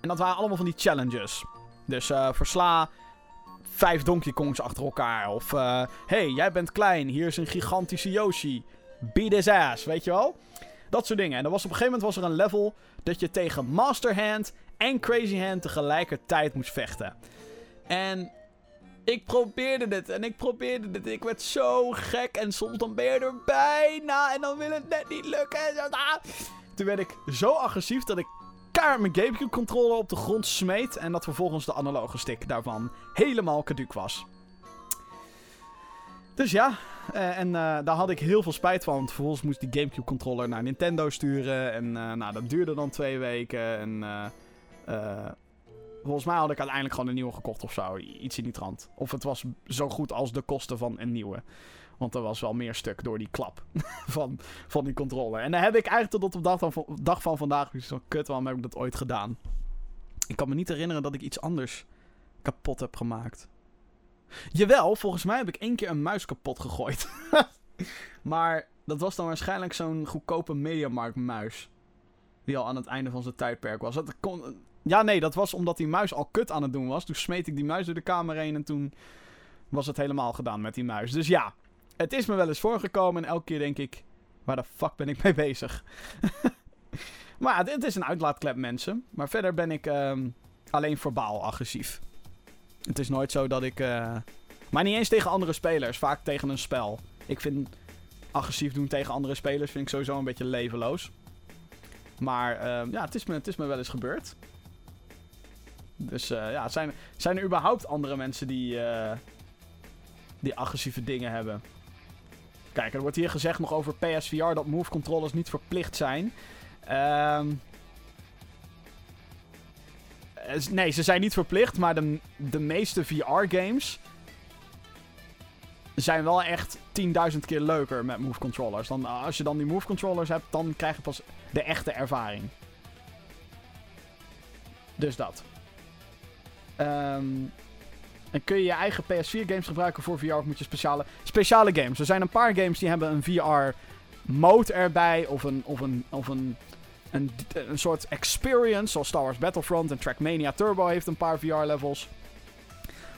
En dat waren allemaal van die challenges. Dus versla vijf Donkey Kongs achter elkaar. Of, hey, jij bent klein, hier is een gigantische Yoshi. Beat his ass, weet je wel? Dat soort dingen. En er was op een gegeven moment was er een level dat je tegen Master Hand en Crazy Hand tegelijkertijd moest vechten. En ik probeerde dit en ik probeerde dit. Ik werd zo gek en soms dan ben je er bijna en dan wil het net niet lukken. Toen werd ik zo agressief dat ik kaart mijn Gamecube controller op de grond smeet. En dat vervolgens de analoge stick daarvan helemaal caduc was. Dus ja, uh, en uh, daar had ik heel veel spijt van. Want vervolgens moest die Gamecube controller naar Nintendo sturen. En uh, nou, dat duurde dan twee weken. En volgens mij had ik uiteindelijk gewoon een nieuwe gekocht of zo. Iets in die trant. Of het was zo goed als de kosten van een nieuwe. Want er was wel meer stuk door die klap [LAUGHS] van, van die controller. En dan heb ik eigenlijk tot op dag van, van vandaag zo kut, waarom heb ik dat ooit gedaan? Ik kan me niet herinneren dat ik iets anders kapot heb gemaakt. Jawel, volgens mij heb ik één keer een muis kapot gegooid. [LAUGHS] maar dat was dan waarschijnlijk zo'n goedkope Mediamarkt muis. Die al aan het einde van zijn tijdperk was. Dat kon... Ja, nee, dat was omdat die muis al kut aan het doen was. Toen smeet ik die muis door de kamer heen en toen was het helemaal gedaan met die muis. Dus ja, het is me wel eens voorgekomen en elke keer denk ik, waar de fuck ben ik mee bezig? [LAUGHS] maar het is een uitlaatklep, mensen. Maar verder ben ik um, alleen verbaal agressief. Het is nooit zo dat ik... Uh... Maar niet eens tegen andere spelers, vaak tegen een spel. Ik vind agressief doen tegen andere spelers vind ik sowieso een beetje levenloos. Maar uh, ja, het is, me, het is me wel eens gebeurd. Dus uh, ja, zijn, zijn er überhaupt andere mensen die, uh, die agressieve dingen hebben? Kijk, er wordt hier gezegd nog over PSVR dat move controllers niet verplicht zijn. Um, nee, ze zijn niet verplicht, maar de, de meeste VR-games zijn wel echt 10.000 keer leuker met move controllers. Dan, als je dan die move controllers hebt, dan krijg je pas de echte ervaring. Dus dat. Um, en kun je je eigen PS4-games gebruiken voor VR of moet je speciale, speciale games? Er zijn een paar games die hebben een VR-mode erbij of een, of een, of een, een, een soort experience, zoals Star Wars Battlefront en Trackmania Turbo heeft een paar VR-levels.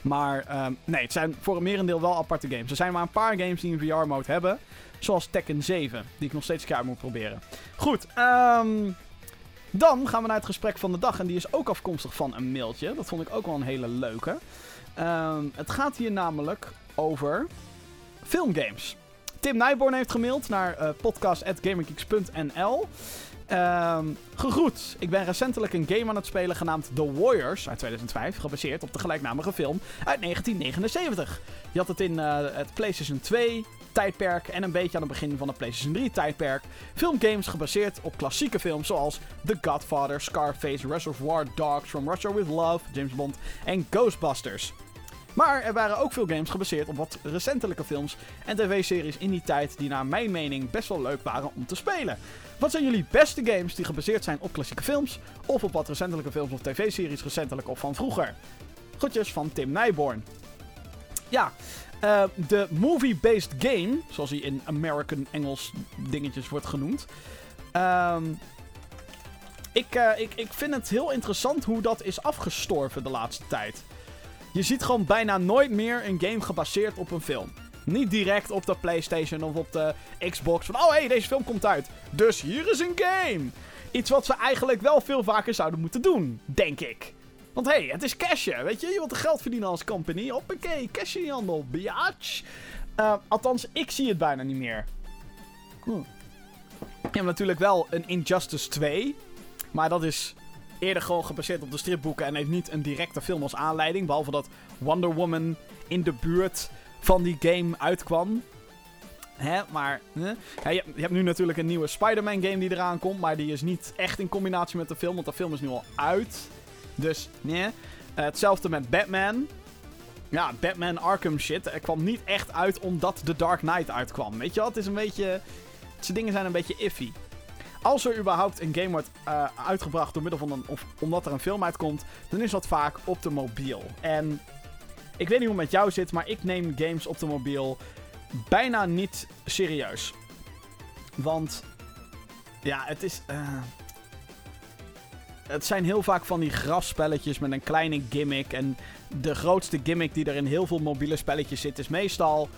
Maar um, nee, het zijn voor een merendeel wel aparte games. Er zijn maar een paar games die een VR-mode hebben. Zoals Tekken 7, die ik nog steeds keer moet proberen. Goed, um, dan gaan we naar het gesprek van de dag. En die is ook afkomstig van een mailtje. Dat vond ik ook wel een hele leuke. Um, het gaat hier namelijk over filmgames. Tim Nijborn heeft gemaild naar uh, podcast.gamergeeks.nl. Um, gegroet. Ik ben recentelijk een game aan het spelen genaamd The Warriors uit 2005, gebaseerd op de gelijknamige film uit 1979. Je had het in uh, het PlayStation 2 tijdperk en een beetje aan het begin van het PlayStation 3 tijdperk. Filmgames gebaseerd op klassieke films zoals The Godfather, Scarface, Reservoir Dogs, From Russia With Love, James Bond en Ghostbusters. Maar er waren ook veel games gebaseerd op wat recentelijke films en tv-series in die tijd die naar mijn mening best wel leuk waren om te spelen. Wat zijn jullie beste games die gebaseerd zijn op klassieke films of op wat recentelijke films of tv-series recentelijk of van vroeger? Groetjes van Tim Nijborn. Ja, uh, de movie-based game, zoals hij in American Engels dingetjes wordt genoemd. Um, ik, uh, ik, ik vind het heel interessant hoe dat is afgestorven de laatste tijd. Je ziet gewoon bijna nooit meer een game gebaseerd op een film. Niet direct op de PlayStation of op de Xbox. Van, oh hé, hey, deze film komt uit. Dus hier is een game. iets wat ze eigenlijk wel veel vaker zouden moeten doen, denk ik. Want hé, hey, het is cashen, weet je? Je wilt geld verdienen als company. Hoppakee, cash in je handel, biatch. Uh, althans, ik zie het bijna niet meer. Hm. Je hebt natuurlijk wel een Injustice 2. Maar dat is eerder gewoon gebaseerd op de stripboeken en heeft niet een directe film als aanleiding. Behalve dat Wonder Woman in de buurt van die game uitkwam. Hè, maar hè? Ja, je, hebt nu natuurlijk een nieuwe Spider-Man game die eraan komt. Maar die is niet echt in combinatie met de film, want de film is nu al uit. Dus, nee. Uh, hetzelfde met Batman. Ja, Batman Arkham shit. Er kwam niet echt uit omdat The Dark Knight uitkwam. Weet je wat? Het is een beetje. Zijn dingen zijn een beetje iffy. Als er überhaupt een game wordt uh, uitgebracht door middel van een. of omdat er een film uitkomt. dan is dat vaak op de mobiel. En. Ik weet niet hoe het met jou zit, maar ik neem games op de mobiel bijna niet serieus. Want. Ja, het is. Uh, het zijn heel vaak van die grafspelletjes met een kleine gimmick. En de grootste gimmick die er in heel veel mobiele spelletjes zit, is meestal.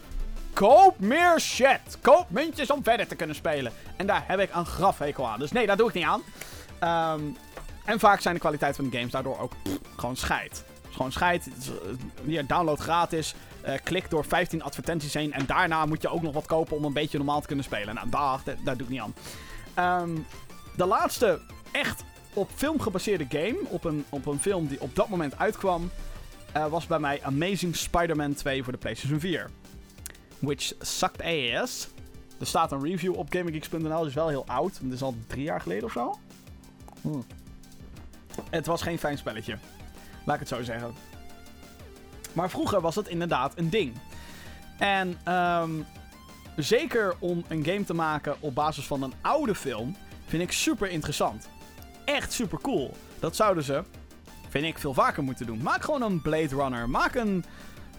Koop meer shit! Koop muntjes om verder te kunnen spelen. En daar heb ik een grafhekel aan. Dus nee, daar doe ik niet aan. Um, en vaak zijn de kwaliteit van de games daardoor ook gewoon scheid. Gewoon scheid. Hier, download gratis. Uh, klik door 15 advertenties heen. En daarna moet je ook nog wat kopen om een beetje normaal te kunnen spelen. Nou, daar, daar doe ik niet aan. Um, de laatste echt op film gebaseerde game. Op een, op een film die op dat moment uitkwam. Uh, was bij mij Amazing Spider-Man 2 voor de PlayStation 4. Which sucked ass. Er staat een review op GamerGeeks.nl. Die is wel heel oud. Het is al drie jaar geleden of zo. Hmm. Het was geen fijn spelletje. Laat ik het zo zeggen. Maar vroeger was het inderdaad een ding. En um, zeker om een game te maken op basis van een oude film, vind ik super interessant. Echt super cool. Dat zouden ze, vind ik, veel vaker moeten doen. Maak gewoon een Blade Runner. Maak een.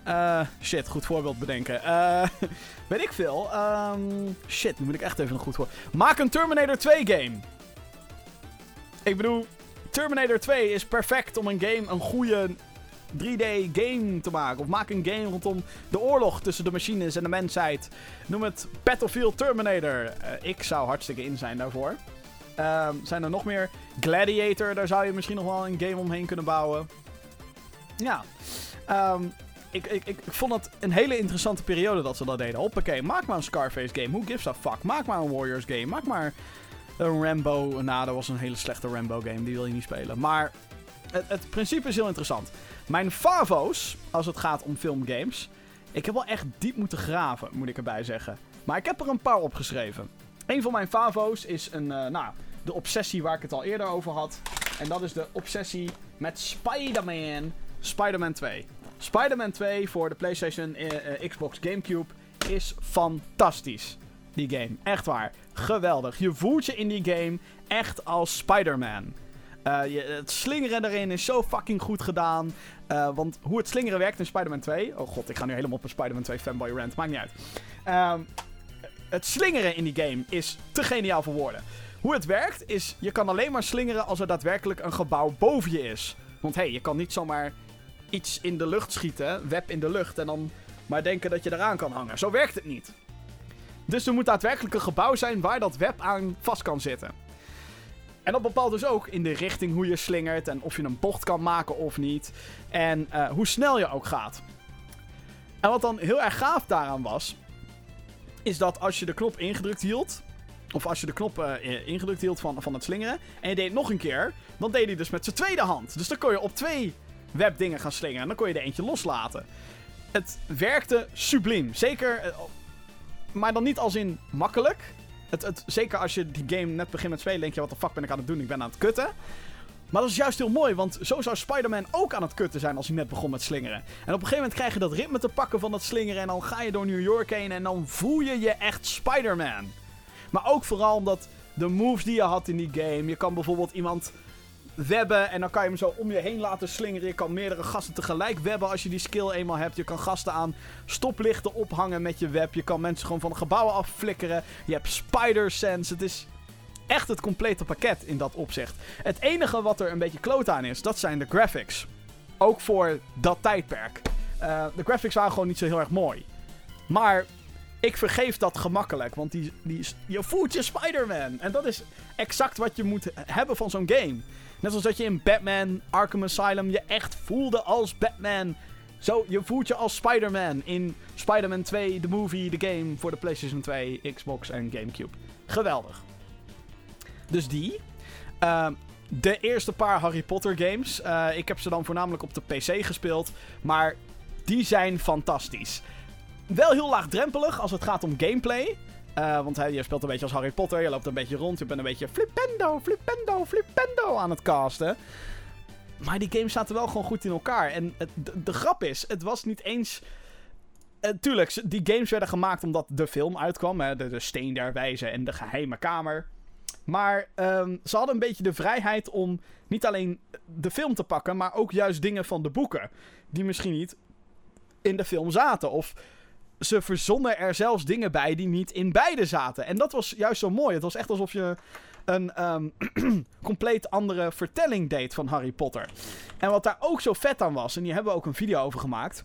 Uh, shit, goed voorbeeld bedenken. Uh, [LAUGHS] weet ik veel. Um, shit, nu moet ik echt even een goed voorbeeld. Maak een Terminator 2 game. Ik bedoel, Terminator 2 is perfect om een game, een goede 3D game te maken. Of maak een game rondom de oorlog tussen de machines en de mensheid. Noem het Battlefield Terminator. Uh, ik zou hartstikke in zijn daarvoor. Uh, zijn er nog meer? Gladiator, daar zou je misschien nog wel een game omheen kunnen bouwen. Ja. Um, ik, ik, ik, vond het een hele interessante periode dat ze dat deden. Hoppakee, maak maar een Scarface game. Who gives a fuck? Maak maar een Warriors game. Maak maar een Rambo. Nou, dat was een hele slechte Rambo game. Die wil je niet spelen. Maar het, het principe is heel interessant. Mijn favo's, als het gaat om filmgames. Ik heb wel echt diep moeten graven, moet ik erbij zeggen. Maar ik heb er een paar opgeschreven. Een van mijn favo's is een, uh, nou, de obsessie waar ik het al eerder over had. En dat is de obsessie met Spider-Man. Spider-Man 2. Spider-Man 2 voor de PlayStation, uh, uh, Xbox, Gamecube is fantastisch. Die game. Echt waar. Geweldig. Je voelt je in die game echt als Spider-Man. Het slingeren erin is zo fucking goed gedaan. Want hoe het slingeren werkt in Spider-Man 2. Oh god, ik ga nu helemaal op een Spider-Man 2 fanboy rant. Maakt niet uit. Uh, het slingeren in die game is te geniaal voor woorden. Hoe het werkt is, je kan alleen maar slingeren als er daadwerkelijk een gebouw boven je is. Want hé, hey, je kan niet zomaar iets in de lucht schieten, web in de lucht, en dan maar denken dat je eraan kan hangen. Zo werkt het niet. Dus er moet daadwerkelijk een gebouw zijn waar dat web aan vast kan zitten. En dat bepaalt dus ook in de richting hoe je slingert en of je een bocht kan maken of niet. En uh, hoe snel je ook gaat. En wat dan heel erg gaaf daaraan was, is dat als je de knop ingedrukt hield, of als je de knop uh, ingedrukt hield van, van het slingeren, en je deed het nog een keer, dan deed hij dus met zijn tweede hand. Dus dan kon je op twee webdingen gaan slingeren en dan kon je er eentje loslaten. Het werkte subliem. Zeker, uh, maar dan niet als in makkelijk. Het, het, zeker als je die game net begint met spelen, denk je: wat de fuck ben ik aan het doen? Ik ben aan het kutten. Maar dat is juist heel mooi, want zo zou Spider-Man ook aan het kutten zijn als hij net begon met slingeren. En op een gegeven moment krijg je dat ritme te pakken van dat slingeren en dan ga je door New York heen en dan voel je je echt Spider-Man. Maar ook vooral omdat de moves die je had in die game, je kan bijvoorbeeld iemand webben en dan kan je hem zo om je heen laten slingeren. Je kan meerdere gasten tegelijk webben als je die skill eenmaal hebt. Je kan gasten aan stoplichten ophangen met je web. Je kan mensen gewoon van gebouwen afflikkeren. Je hebt spider sense. Het is echt het complete pakket in dat opzicht. Het enige wat er een beetje kloot aan is, dat zijn de graphics. Ook voor dat tijdperk. Uh, de graphics waren gewoon niet zo heel erg mooi. Maar ik vergeef dat gemakkelijk. Want die, die, je voelt je Spider-Man. En dat is exact wat je moet hebben van zo'n game. Net zoals dat je in Batman Arkham Asylum je echt voelde als Batman. Zo, je voelt je als Spider-Man in Spider-Man 2, de movie, de game voor de PlayStation 2, Xbox en GameCube. Geweldig. Dus die. Ehm, de eerste paar Harry Potter games. eh, ik heb ze dan voornamelijk op de PC gespeeld. Maar die zijn fantastisch. Wel heel laagdrempelig als het gaat om gameplay. Eh, want hè, je speelt een beetje als Harry Potter. Je loopt een beetje rond. Je bent een beetje flipendo, flipendo, flipendo aan het casten. Maar die games zaten wel gewoon goed in elkaar. En het, de, grap is, het was niet eens... eh, tuurlijk, die games werden gemaakt omdat de film uitkwam. Hè, de, de Steen der Wijzen en de Geheime Kamer. Maar ehm, ze hadden een beetje de vrijheid om niet alleen de film te pakken, maar ook juist dingen van de boeken. Die misschien niet in de film zaten. Of ze verzonnen er zelfs dingen bij die niet in beide zaten. En dat was juist zo mooi. Het was echt alsof je een ehm, [CLEARS THROAT] compleet andere vertelling deed van Harry Potter. En wat daar ook zo vet aan was, en die hebben we ook een video over gemaakt,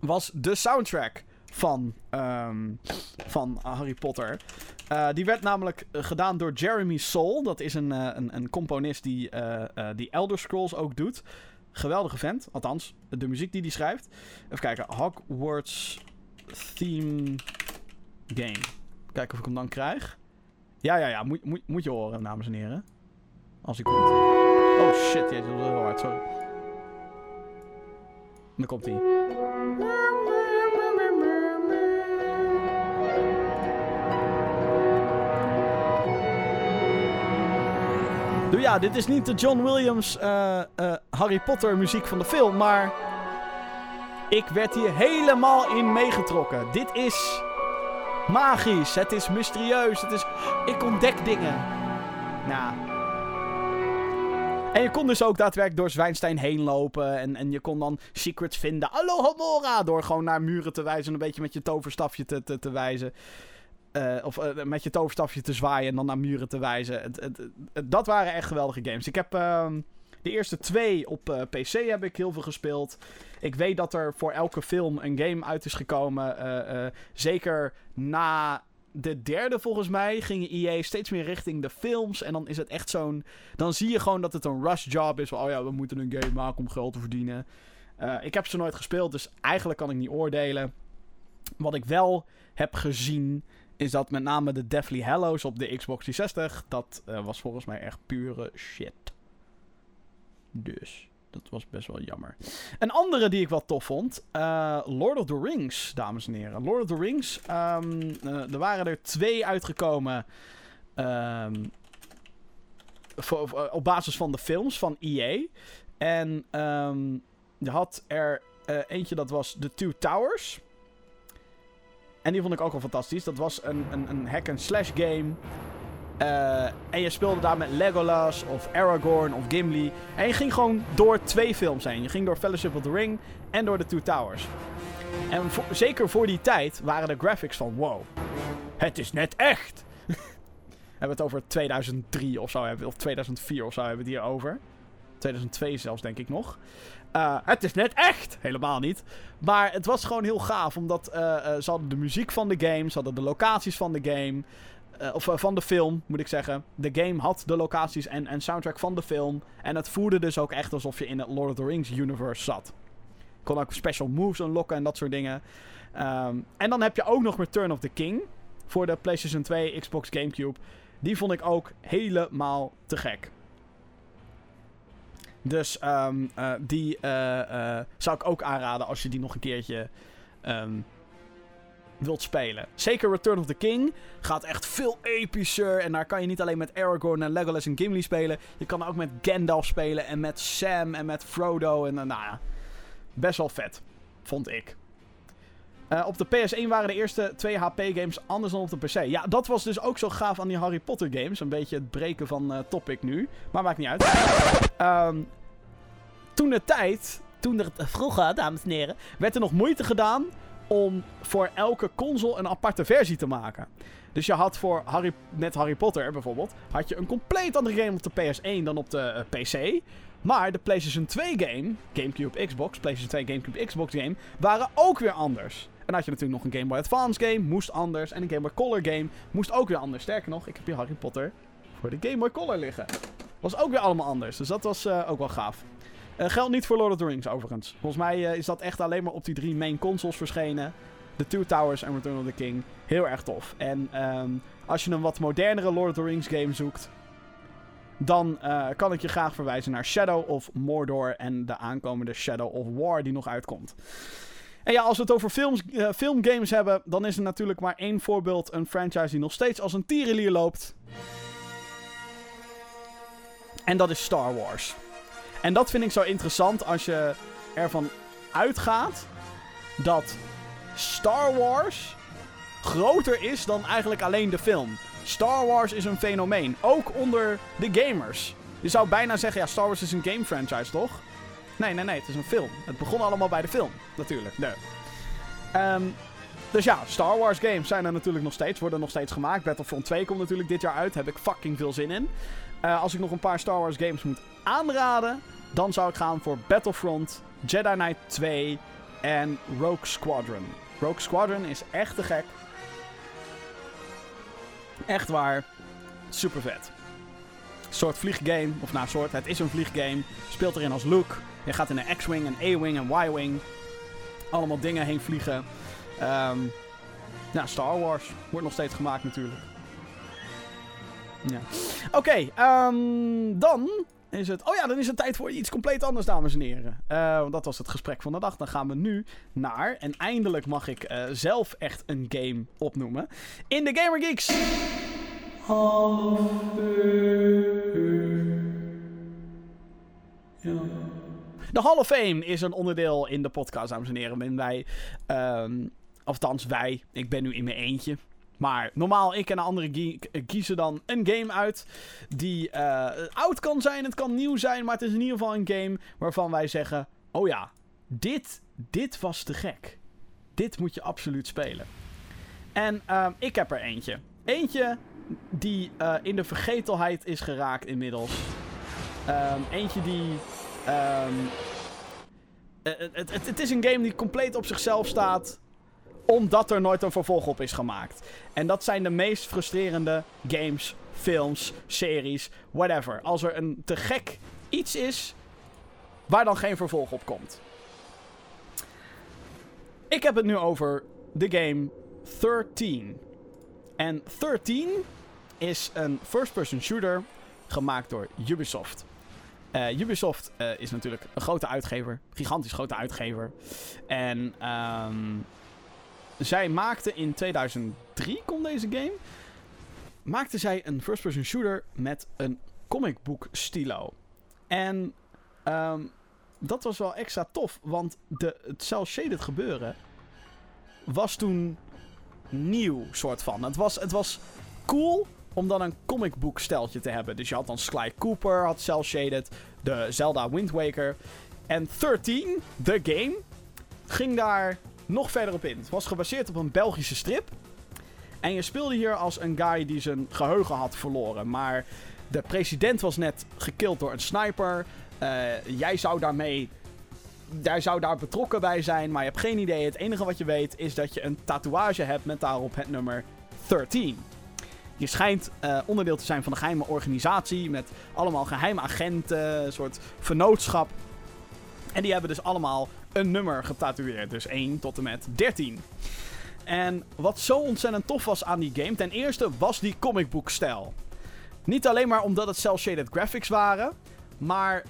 was de soundtrack van, ehm, van Harry Potter. Eh, die werd namelijk eh, gedaan door Jeremy Soule. Dat is een, eh, een, een componist die, eh, eh, die Elder Scrolls ook doet. Geweldige vent. Althans, de muziek die hij schrijft. Even kijken. Hogwarts Theme Game. Kijken of ik hem dan krijg. Ja, ja, ja. Moet, moet, moet je horen, dames en heren. Als hij komt. Oh shit, dat is heel hard. Sorry. Dan komt hij. Dus ja, dit is niet de John Williams eh, eh, Harry Potter muziek van de film, maar ik werd hier helemaal in meegetrokken. Dit is magisch, het is mysterieus, het is... Ik ontdek dingen. Nou. En je kon dus ook daadwerkelijk door Zwijnstein heen lopen en, en je kon dan secrets vinden. Hallo! Door gewoon naar muren te wijzen en een beetje met je toverstafje te, te, te wijzen. Eh, of eh, met je toverstafje te zwaaien en dan naar muren te wijzen. Het, het, dat waren echt geweldige games. Ik heb ehm, de eerste twee op eh, PC heb ik heel veel gespeeld. Ik weet dat er voor elke film een game uit is gekomen. zeker na de derde volgens mij ging EA steeds meer richting de films. En dan is het echt zo'n... Dan zie je gewoon dat het een rush job is. Van, oh ja, we moeten een game maken om geld te verdienen. Ik heb ze nooit gespeeld, dus eigenlijk kan ik niet oordelen. Wat ik wel heb gezien is dat met name de Deathly Hallows op de Xbox 360, dat eh, was volgens mij echt pure shit. Dus, dat was best wel jammer. Een andere die ik wel tof vond, eh, Lord of the Rings, dames en heren. Lord of the Rings, ehm, eh, er waren er twee uitgekomen ehm, op basis van de films van EA. En ehm, je had er eentje, dat was The Two Towers. En die vond ik ook wel fantastisch. Dat was een, een, een hack-and-slash game. Eh, en je speelde daar met Legolas of Aragorn of Gimli. En je ging gewoon door twee films heen. Je ging door Fellowship of the Ring en door The Two Towers. En zeker voor die tijd waren de graphics van wow. Het is net echt. [LAUGHS] We hebben het over 2003 of zo, hebben we- of 2004 of zo hebben we hier over. 2002 zelfs, denk ik nog. Eh, het is net echt! Helemaal niet. Maar het was gewoon heel gaaf, omdat eh, eh, ze hadden de muziek van de game, ze hadden de locaties van de game. of van de film, moet ik zeggen. De game had de locaties en, en soundtrack van de film. En het voelde dus ook echt alsof je in het Lord of the Rings universe zat. Kon ook special moves unlocken en dat soort dingen. Ehm, en dan heb je ook nog Return of the King. Voor de PlayStation 2, Xbox, Gamecube. Die vond ik ook helemaal te gek. Dus eh, die eh, eh, zou ik ook aanraden als je die nog een keertje ehm, wilt spelen. Zeker Return of the King gaat echt veel epischer. En daar kan je niet alleen met Aragorn en Legolas en Gimli spelen. Je kan ook met Gandalf spelen en met Sam en met Frodo. En nou ja, best wel vet, vond ik. Op de PS1 waren de eerste twee HP-games anders dan op de PC. Ja, dat was dus ook zo gaaf aan die Harry Potter games. Een beetje het breken van topic nu. Maar maakt niet uit. Ehm, toen de tijd, toen er vroeger, dames en heren, werd er nog moeite gedaan om voor elke console een aparte versie te maken. Dus je had voor Harry, net Harry Potter bijvoorbeeld, had je een compleet andere game op de PS1 dan op de eh, PC. Maar de PlayStation 2 game, GameCube, Xbox, PlayStation 2, GameCube, Xbox game, waren ook weer anders. dan had je natuurlijk nog een Game Boy Advance game, moest anders. En een Game Boy Color game moest ook weer anders. Sterker nog, ik heb hier Harry Potter voor de Game Boy Color liggen. Was ook weer allemaal anders. Dus dat was eh, ook wel gaaf. Uh, geldt niet voor Lord of the Rings overigens. Volgens mij uh, is dat echt alleen maar op die drie main consoles verschenen. The Two Towers en Return of the King. Heel erg tof. En um, als je een wat modernere Lord of the Rings game zoekt... Dan uh, kan ik je graag verwijzen naar Shadow of Mordor en de aankomende Shadow of War die nog uitkomt. En ja, als we het over films, filmgames hebben, dan is er natuurlijk maar één voorbeeld. Een franchise die nog steeds als een tierenlier loopt. En dat is Star Wars. En dat vind ik zo interessant als je ervan uitgaat dat Star Wars groter is dan eigenlijk alleen de film. Star Wars is een fenomeen, ook onder de gamers. Je zou bijna zeggen, ja, Star Wars is een game franchise, toch? Nee, nee, nee, het is een film. Het begon allemaal bij de film, natuurlijk. Nee. Um, dus ja, Star Wars games zijn er natuurlijk nog steeds, worden nog steeds gemaakt. Battlefront 2 komt natuurlijk dit jaar uit, heb ik fucking veel zin in. Uh, als ik nog een paar Star Wars games moet aanraden, dan zou ik gaan voor Battlefront, Jedi Knight 2 en Rogue Squadron. Rogue Squadron is echt te gek. Echt waar. Super vet. Soort vlieggame. Of nou, soort. Het is een vlieggame. Speelt erin als Luke. Je gaat in een X-Wing, een A-Wing, een Y-Wing. Allemaal dingen heen vliegen. Um, Star Wars. Wordt nog steeds gemaakt natuurlijk. Ja. Oké, um, dan is het... Oh ja, dan is het tijd voor iets compleet anders, dames en heren. Uh, dat was het gesprek van de dag. Dan gaan we nu naar... En eindelijk mag ik uh, zelf echt een game opnoemen. In de Gamer Geeks... Ja. De Hall of Fame is een onderdeel in de podcast, dames en heren. En wij... Um, althans, wij. Ik ben nu in mijn eentje. Maar normaal, ik en andere kiezen dan een game uit die uh, oud kan zijn, het kan nieuw zijn, maar het is in ieder geval een game waarvan wij zeggen, oh ja, dit, dit was te gek. Dit moet je absoluut spelen. En uh, ik heb er eentje. Eentje die uh, in de vergetelheid is geraakt inmiddels. Um, eentje die... Um, het, het, het is een game die compleet op zichzelf staat omdat er nooit een vervolg op is gemaakt. En dat zijn de meest frustrerende games, films, series, whatever. Als er een te gek iets is waar dan geen vervolg op komt. Ik heb het nu over de game 13. En 13 is een first-person shooter gemaakt door Ubisoft. Uh, Ubisoft uh, is natuurlijk een grote uitgever, gigantisch grote uitgever. En um, zij maakte in 2003, kon deze game, maakte zij een first-person shooter met een comic book stilo. En um, dat was wel extra tof, want de, het cel-shaded gebeuren was toen nieuw, soort van. Het was, het was cool om dan een comic book steltje te hebben. Dus je had dan Sly Cooper, had cel-shaded, de Zelda Wind Waker. En 13, de game, ging daar nog verder op in. Het was gebaseerd op een Belgische strip. En je speelde hier als een guy die zijn geheugen had verloren. Maar de president was net gekild door een sniper. Uh, jij zou daarmee. Jij zou daar betrokken bij zijn, maar je hebt geen idee. Het enige wat je weet is dat je een tatoeage hebt met daarop het nummer 13. Je schijnt uh, onderdeel te zijn van een geheime organisatie met allemaal geheime agenten, een soort vernootschap. En die hebben dus allemaal een nummer getatoeëerd. Dus 1 tot en met 13. En wat zo ontzettend tof was aan die game, ten eerste was die comic book stijl. Niet alleen maar omdat het cel-shaded graphics waren, maar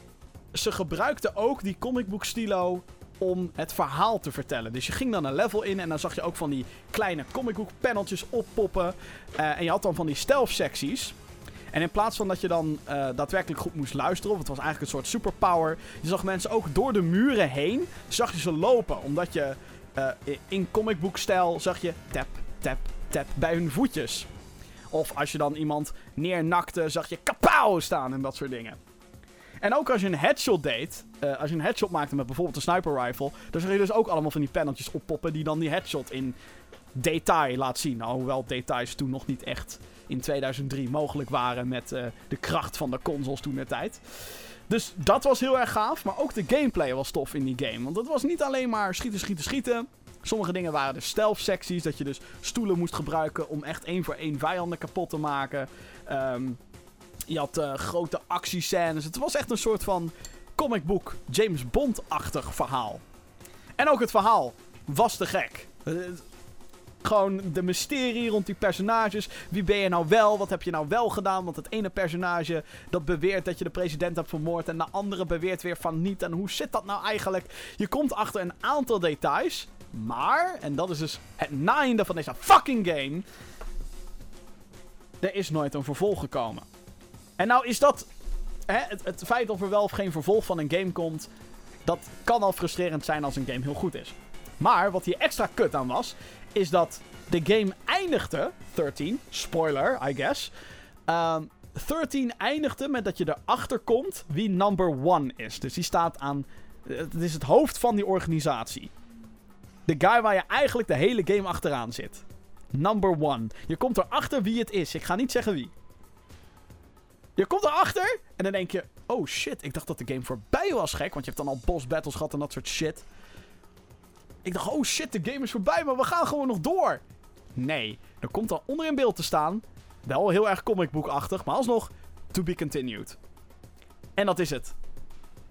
ze gebruikten ook die comic book stilo om het verhaal te vertellen. Dus je ging dan een level in en dan zag je ook van die kleine comic book paneltjes oppoppen. Uh, en je had dan van die stealth secties. En in plaats van dat je dan uh, daadwerkelijk goed moest luisteren, of het was eigenlijk een soort superpower, je zag mensen ook door de muren heen, zag je ze lopen. Omdat je uh, in comicboekstijl zag je tap, tap, tap bij hun voetjes. Of als je dan iemand neernakte, zag je kapauw staan en dat soort dingen. En ook als je een headshot deed, uh, als je een headshot maakte met bijvoorbeeld een sniper rifle, dan zag je dus ook allemaal van die paneltjes oppoppen die dan die headshot in detail laat zien. Nou, hoewel details toen nog niet echt in 2003 mogelijk waren met uh, de kracht van de consoles toen de tijd. Dus dat was heel erg gaaf, maar ook de gameplay was tof in die game. Want het was niet alleen maar schieten, schieten, schieten. Sommige dingen waren de stealth secties, dat je dus stoelen moest gebruiken om echt één voor één vijanden kapot te maken. Ehm, je had uh, grote actiescènes. Het was echt een soort van comic book James Bond-achtig verhaal. En ook het verhaal was te gek. Gewoon de mysterie rond die personages. Wie ben je nou wel? Wat heb je nou wel gedaan? Want het ene personage dat beweert dat je de president hebt vermoord. En de andere beweert weer van niet. En hoe zit dat nou eigenlijk? Je komt achter een aantal details. Maar, en dat is dus het naaiende van deze fucking game. Er is nooit een vervolg gekomen. En nou is dat. Hè, het feit of er wel of geen vervolg van een game komt. Dat kan al frustrerend zijn als een game heel goed is. Maar wat hier extra kut aan was, is dat de game eindigde, 13, spoiler, I guess. Um, 13 eindigde met dat je erachter komt wie number one is. Dus die staat aan. Het is het hoofd van die organisatie. De guy waar je eigenlijk de hele game achteraan zit. Number one. Je komt erachter wie het is. Ik ga niet zeggen wie. Je komt erachter en dan denk je: oh shit, ik dacht dat de game voorbij was, gek. Want je hebt dan al boss battles gehad en dat soort shit. Ik dacht, oh shit, de game is voorbij, maar we gaan gewoon nog door. Nee, er komt al onder in beeld te staan. Wel heel erg comicboekachtig, maar alsnog to be continued. En dat is het.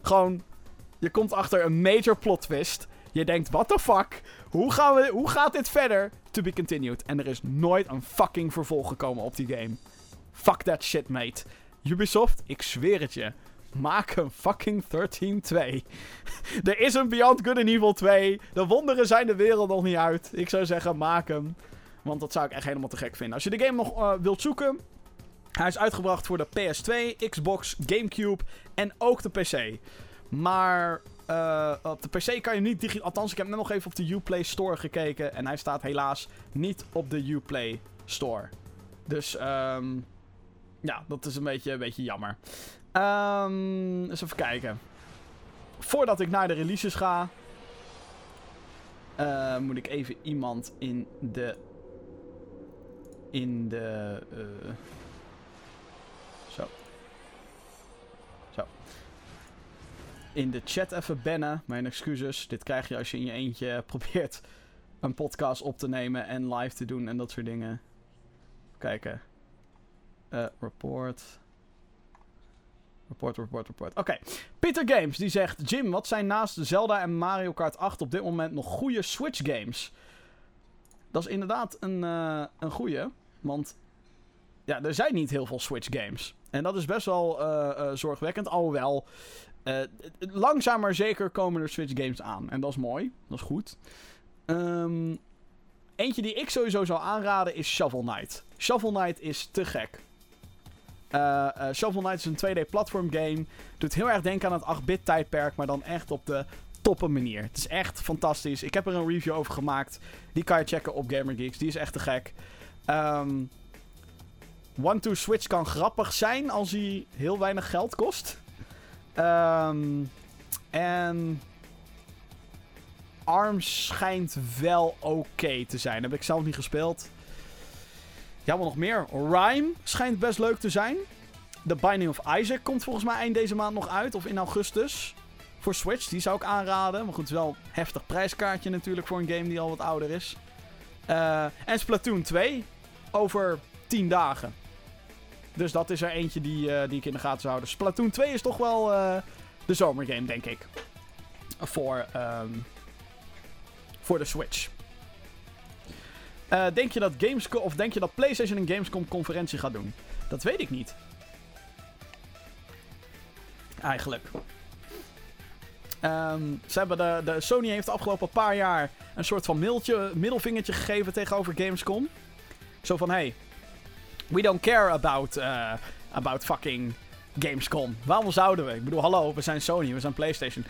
Gewoon, je komt achter een major plot twist. Je denkt, what the fuck? Hoe, gaan we, hoe gaat dit verder? To be continued. En er is nooit een fucking vervolg gekomen op die game. Fuck that shit, mate. Ubisoft, ik zweer het je. Maak een fucking 13-2. er is een Beyond Good and Evil 2. De wonderen zijn de wereld nog niet uit. Ik zou zeggen, maak hem. Want dat zou ik echt helemaal te gek vinden. Als je de game nog uh, wilt zoeken. Hij is uitgebracht voor de PS2, Xbox, Gamecube en ook de PC. Maar uh, op de PC kan je niet digitaal. Althans, ik heb net nog even op de Uplay Store gekeken. En hij staat helaas niet op de Uplay Store. Dus um, ja, dat is een beetje, een beetje jammer. Um, eens even kijken. Voordat ik naar de releases ga, uh, moet ik even iemand in de. In de. Uh, zo. Zo. In de chat even bannen. Mijn excuses. Dit krijg je als je in je eentje [LAUGHS] probeert een podcast op te nemen en live te doen en dat soort dingen. Kijken. Uh, report. Report, report, report. Oké. Peter Games die zegt: Jim, wat zijn naast Zelda en Mario Kart 8 op dit moment nog goede Switch games? Dat is inderdaad een, uh, een goede. Want ja, er zijn niet heel veel Switch games. En dat is best wel uh, uh, zorgwekkend. Alhoewel, langzaam maar zeker komen er Switch games aan. En dat is mooi. Dat is goed. Um, eentje die ik sowieso zou aanraden is Shovel Knight. Shovel Knight is te gek. Uh, Shovel Knight is een 2D platform game. Doet heel erg denken aan het 8-bit tijdperk, maar dan echt op de toppe manier. Het is echt fantastisch. Ik heb er een review over gemaakt. Die kan je checken op GamerGeeks. Die is echt te gek. Um, One to Switch kan grappig zijn als hij heel weinig geld kost. Um, en ARMS schijnt wel oké te zijn. heb ik zelf niet gespeeld. Ja, wat nog meer? Rhyme schijnt best leuk te zijn. The Binding of Isaac komt volgens mij eind deze maand nog uit. Of in augustus. Voor Switch, die zou ik aanraden. Maar goed, wel een heftig prijskaartje natuurlijk voor een game die al wat ouder is. Uh, en Splatoon 2 over 10 dagen. Dus dat is er eentje die, uh, die ik in de gaten zou houden. Splatoon 2 is toch wel uh, de zomergame, denk ik. Voor, um, voor de Switch. Uh, denk je dat Gamescom of denk je dat PlayStation een Gamescom conferentie gaat doen? Dat weet ik niet. Eigenlijk. Um, ze hebben de, de, Sony heeft de afgelopen paar jaar een soort van mailtje, middelvingertje gegeven tegenover Gamescom. Zo van, hey, we don't care about, uh, about fucking Gamescom. Waarom zouden we? Ik bedoel, hallo, we zijn Sony, we zijn PlayStation.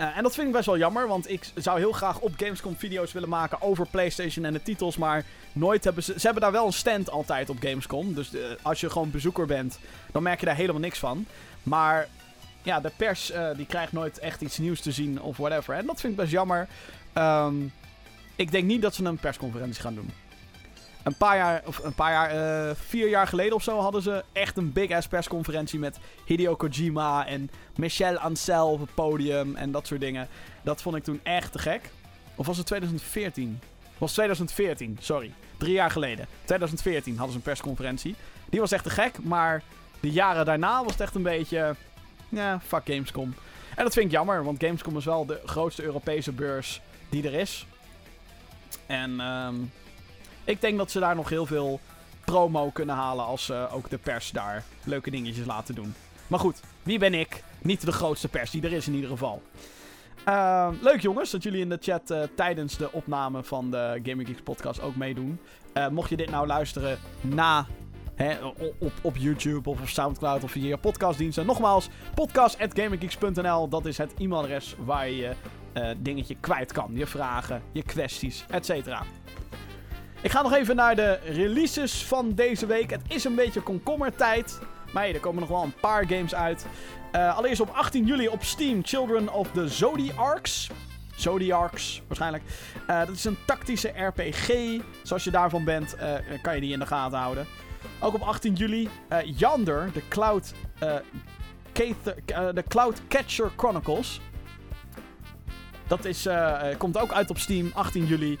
Uh, en dat vind ik best wel jammer, want ik zou heel graag op Gamescom video's willen maken over PlayStation en de titels, maar nooit hebben ze... Ze hebben daar wel een stand altijd op Gamescom, dus uh, als je gewoon bezoeker bent, dan merk je daar helemaal niks van. Maar ja, de pers uh, die krijgt nooit echt iets nieuws te zien of whatever. En dat vind ik best jammer. Um, ik denk niet dat ze een persconferentie gaan doen. Een paar jaar, of een paar jaar, uh, vier jaar geleden of zo hadden ze echt een big ass persconferentie met Hideo Kojima en Michel Ancel op het podium en dat soort dingen. Dat vond ik toen echt te gek. Of was het 2014? Het was 2014, sorry. Drie jaar geleden. 2014 hadden ze een persconferentie. Die was echt te gek, maar de jaren daarna was het echt een beetje... Ja, fuck Gamescom. En dat vind ik jammer, want Gamescom is wel de grootste Europese beurs die er is. En ehm, ik denk dat ze daar nog heel veel promo kunnen halen als ze ook de pers daar leuke dingetjes laten doen. Maar goed, wie ben ik? Niet de grootste pers die er is in ieder geval. Ehm, leuk jongens dat jullie in de chat eh, tijdens de opname van de Gaming Geeks podcast ook meedoen. Eh, mocht je dit nou luisteren na op, op YouTube of op Soundcloud of via podcastdiensten. Nogmaals, podcast.gaminggeeks.nl. Dat is het e-mailadres waar je je eh, dingetje kwijt kan. Je vragen, je kwesties, etc. Ik ga nog even naar de releases van deze week. Het is een beetje komkommertijd. Maar er komen nog wel een paar games uit. Uh, allereerst op 18 juli op Steam Children of the Zodiacs. Zodiacs, waarschijnlijk. Uh, dat is een tactische RPG. Zoals je daarvan bent, uh, kan je die in de gaten houden. Ook op 18 juli Yonder, de Cloud, Cloud Catcher Chronicles. Dat is, komt ook uit op Steam, 18 juli.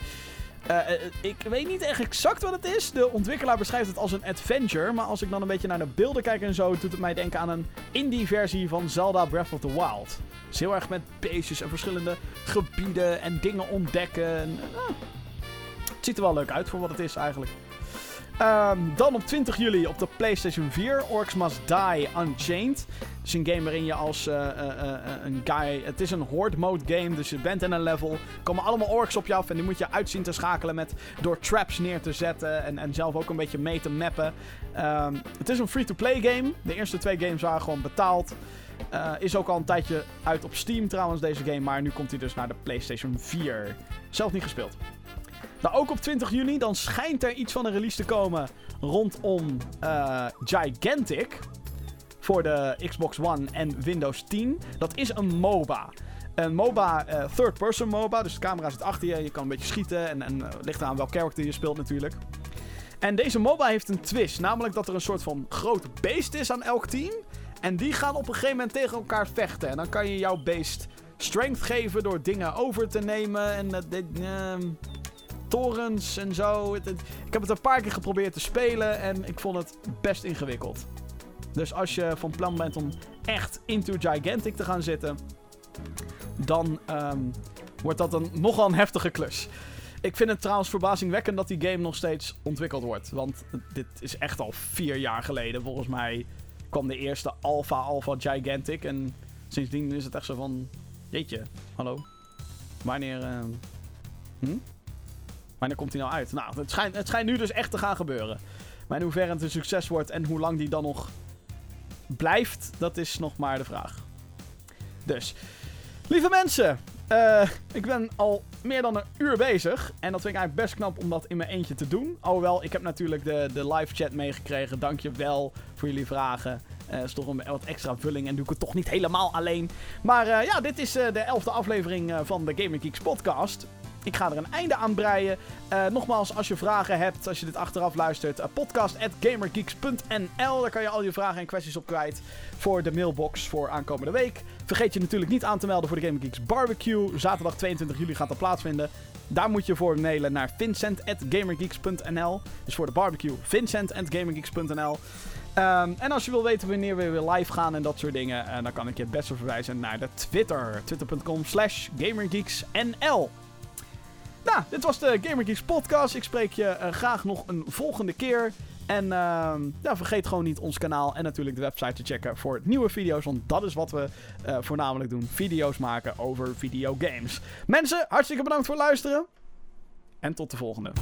Uh, ik weet niet echt exact wat het is. De ontwikkelaar beschrijft het als een adventure. Maar als ik dan een beetje naar de beelden kijk en zo, doet het mij denken aan een indie-versie van Zelda Breath of the Wild. Dus heel erg met beestjes en verschillende gebieden en dingen ontdekken. En, uh, het ziet er wel leuk uit voor wat het is eigenlijk. Um, dan op 20 juli op de PlayStation 4, Orcs Must Die Unchained. Het is een game waarin je als uh, uh, uh, een guy... Het is een horde mode game, dus je bent in een level. Komen allemaal orks op je af en die moet je uitzien te schakelen met... Door traps neer te zetten en, en zelf ook een beetje mee te mappen. Um, het is een free-to-play game. De eerste twee games waren gewoon betaald. is ook al een tijdje uit op Steam trouwens, deze game. Maar nu komt hij dus naar de PlayStation 4. Zelf niet gespeeld. Nou, ook op 20 juni, dan schijnt er iets van een release te komen rondom uh, Gigantic. Voor de Xbox One en Windows 10. Dat is een MOBA. Een MOBA, uh, third-person MOBA. Dus de camera zit achter je, je kan een beetje schieten. En, en uh, ligt eraan welk character je speelt natuurlijk. En deze MOBA heeft een twist. Namelijk dat er een soort van groot beest is aan elk team. En die gaan op een gegeven moment tegen elkaar vechten. En dan kan je jouw beest strength geven door dingen over te nemen. En uh, torens en zo. Ik heb het een paar keer geprobeerd te spelen en ik vond het best ingewikkeld. Dus als je van plan bent om echt into Gigantic te gaan zitten, dan um, wordt dat een nogal een heftige klus. Ik vind het trouwens verbazingwekkend dat die game nog steeds ontwikkeld wordt. Want dit is echt al vier jaar geleden. Volgens mij kwam de eerste Alpha Alpha Gigantic. En sindsdien is het echt zo van... Jeetje, hallo. Wanneer... Uh, hm? Wanneer komt hij nou uit? Nou, het schijnt, het schijnt nu dus echt te gaan gebeuren. Maar in hoeverre het een succes wordt en hoe lang die dan nog blijft, dat is nog maar de vraag. Dus, lieve mensen, uh, ik ben al meer dan een uur bezig. En dat vind ik eigenlijk best knap om dat in mijn eentje te doen. Alhoewel, ik heb natuurlijk de, de live chat meegekregen. Dank je wel voor jullie vragen. Uh, is toch een wat extra vulling en doe ik het toch niet helemaal alleen. Maar uh, ja, dit is de elfde aflevering van de Gaming Geeks podcast. Ik ga er een einde aan breien. Uh, nogmaals, als je vragen hebt, als je dit achteraf luistert, uh, podcast.gamergeeks.nl. Daar kan je al je vragen en kwesties op kwijt voor de mailbox voor aankomende week. Vergeet je natuurlijk niet aan te melden voor de Gamer Geeks Barbecue. Zaterdag 22 juli gaat dat plaatsvinden. Daar moet je voor mailen naar vincent.gamergeeks.nl. Dus voor de barbecue, vincent.gamergeeks.nl. Um, en als je wil weten wanneer we weer live gaan en dat soort dingen, uh, dan kan ik je het beste verwijzen naar de Twitter. Twitter.com slash gamergeeksnl. Nou, dit was de Gamer Geeks podcast. Ik spreek je uh, graag nog een volgende keer. En uh, ja, vergeet gewoon niet ons kanaal en natuurlijk de website te checken voor nieuwe video's. Want dat is wat we uh, voornamelijk doen. Video's maken over videogames. Mensen, hartstikke bedankt voor het luisteren. En tot de volgende.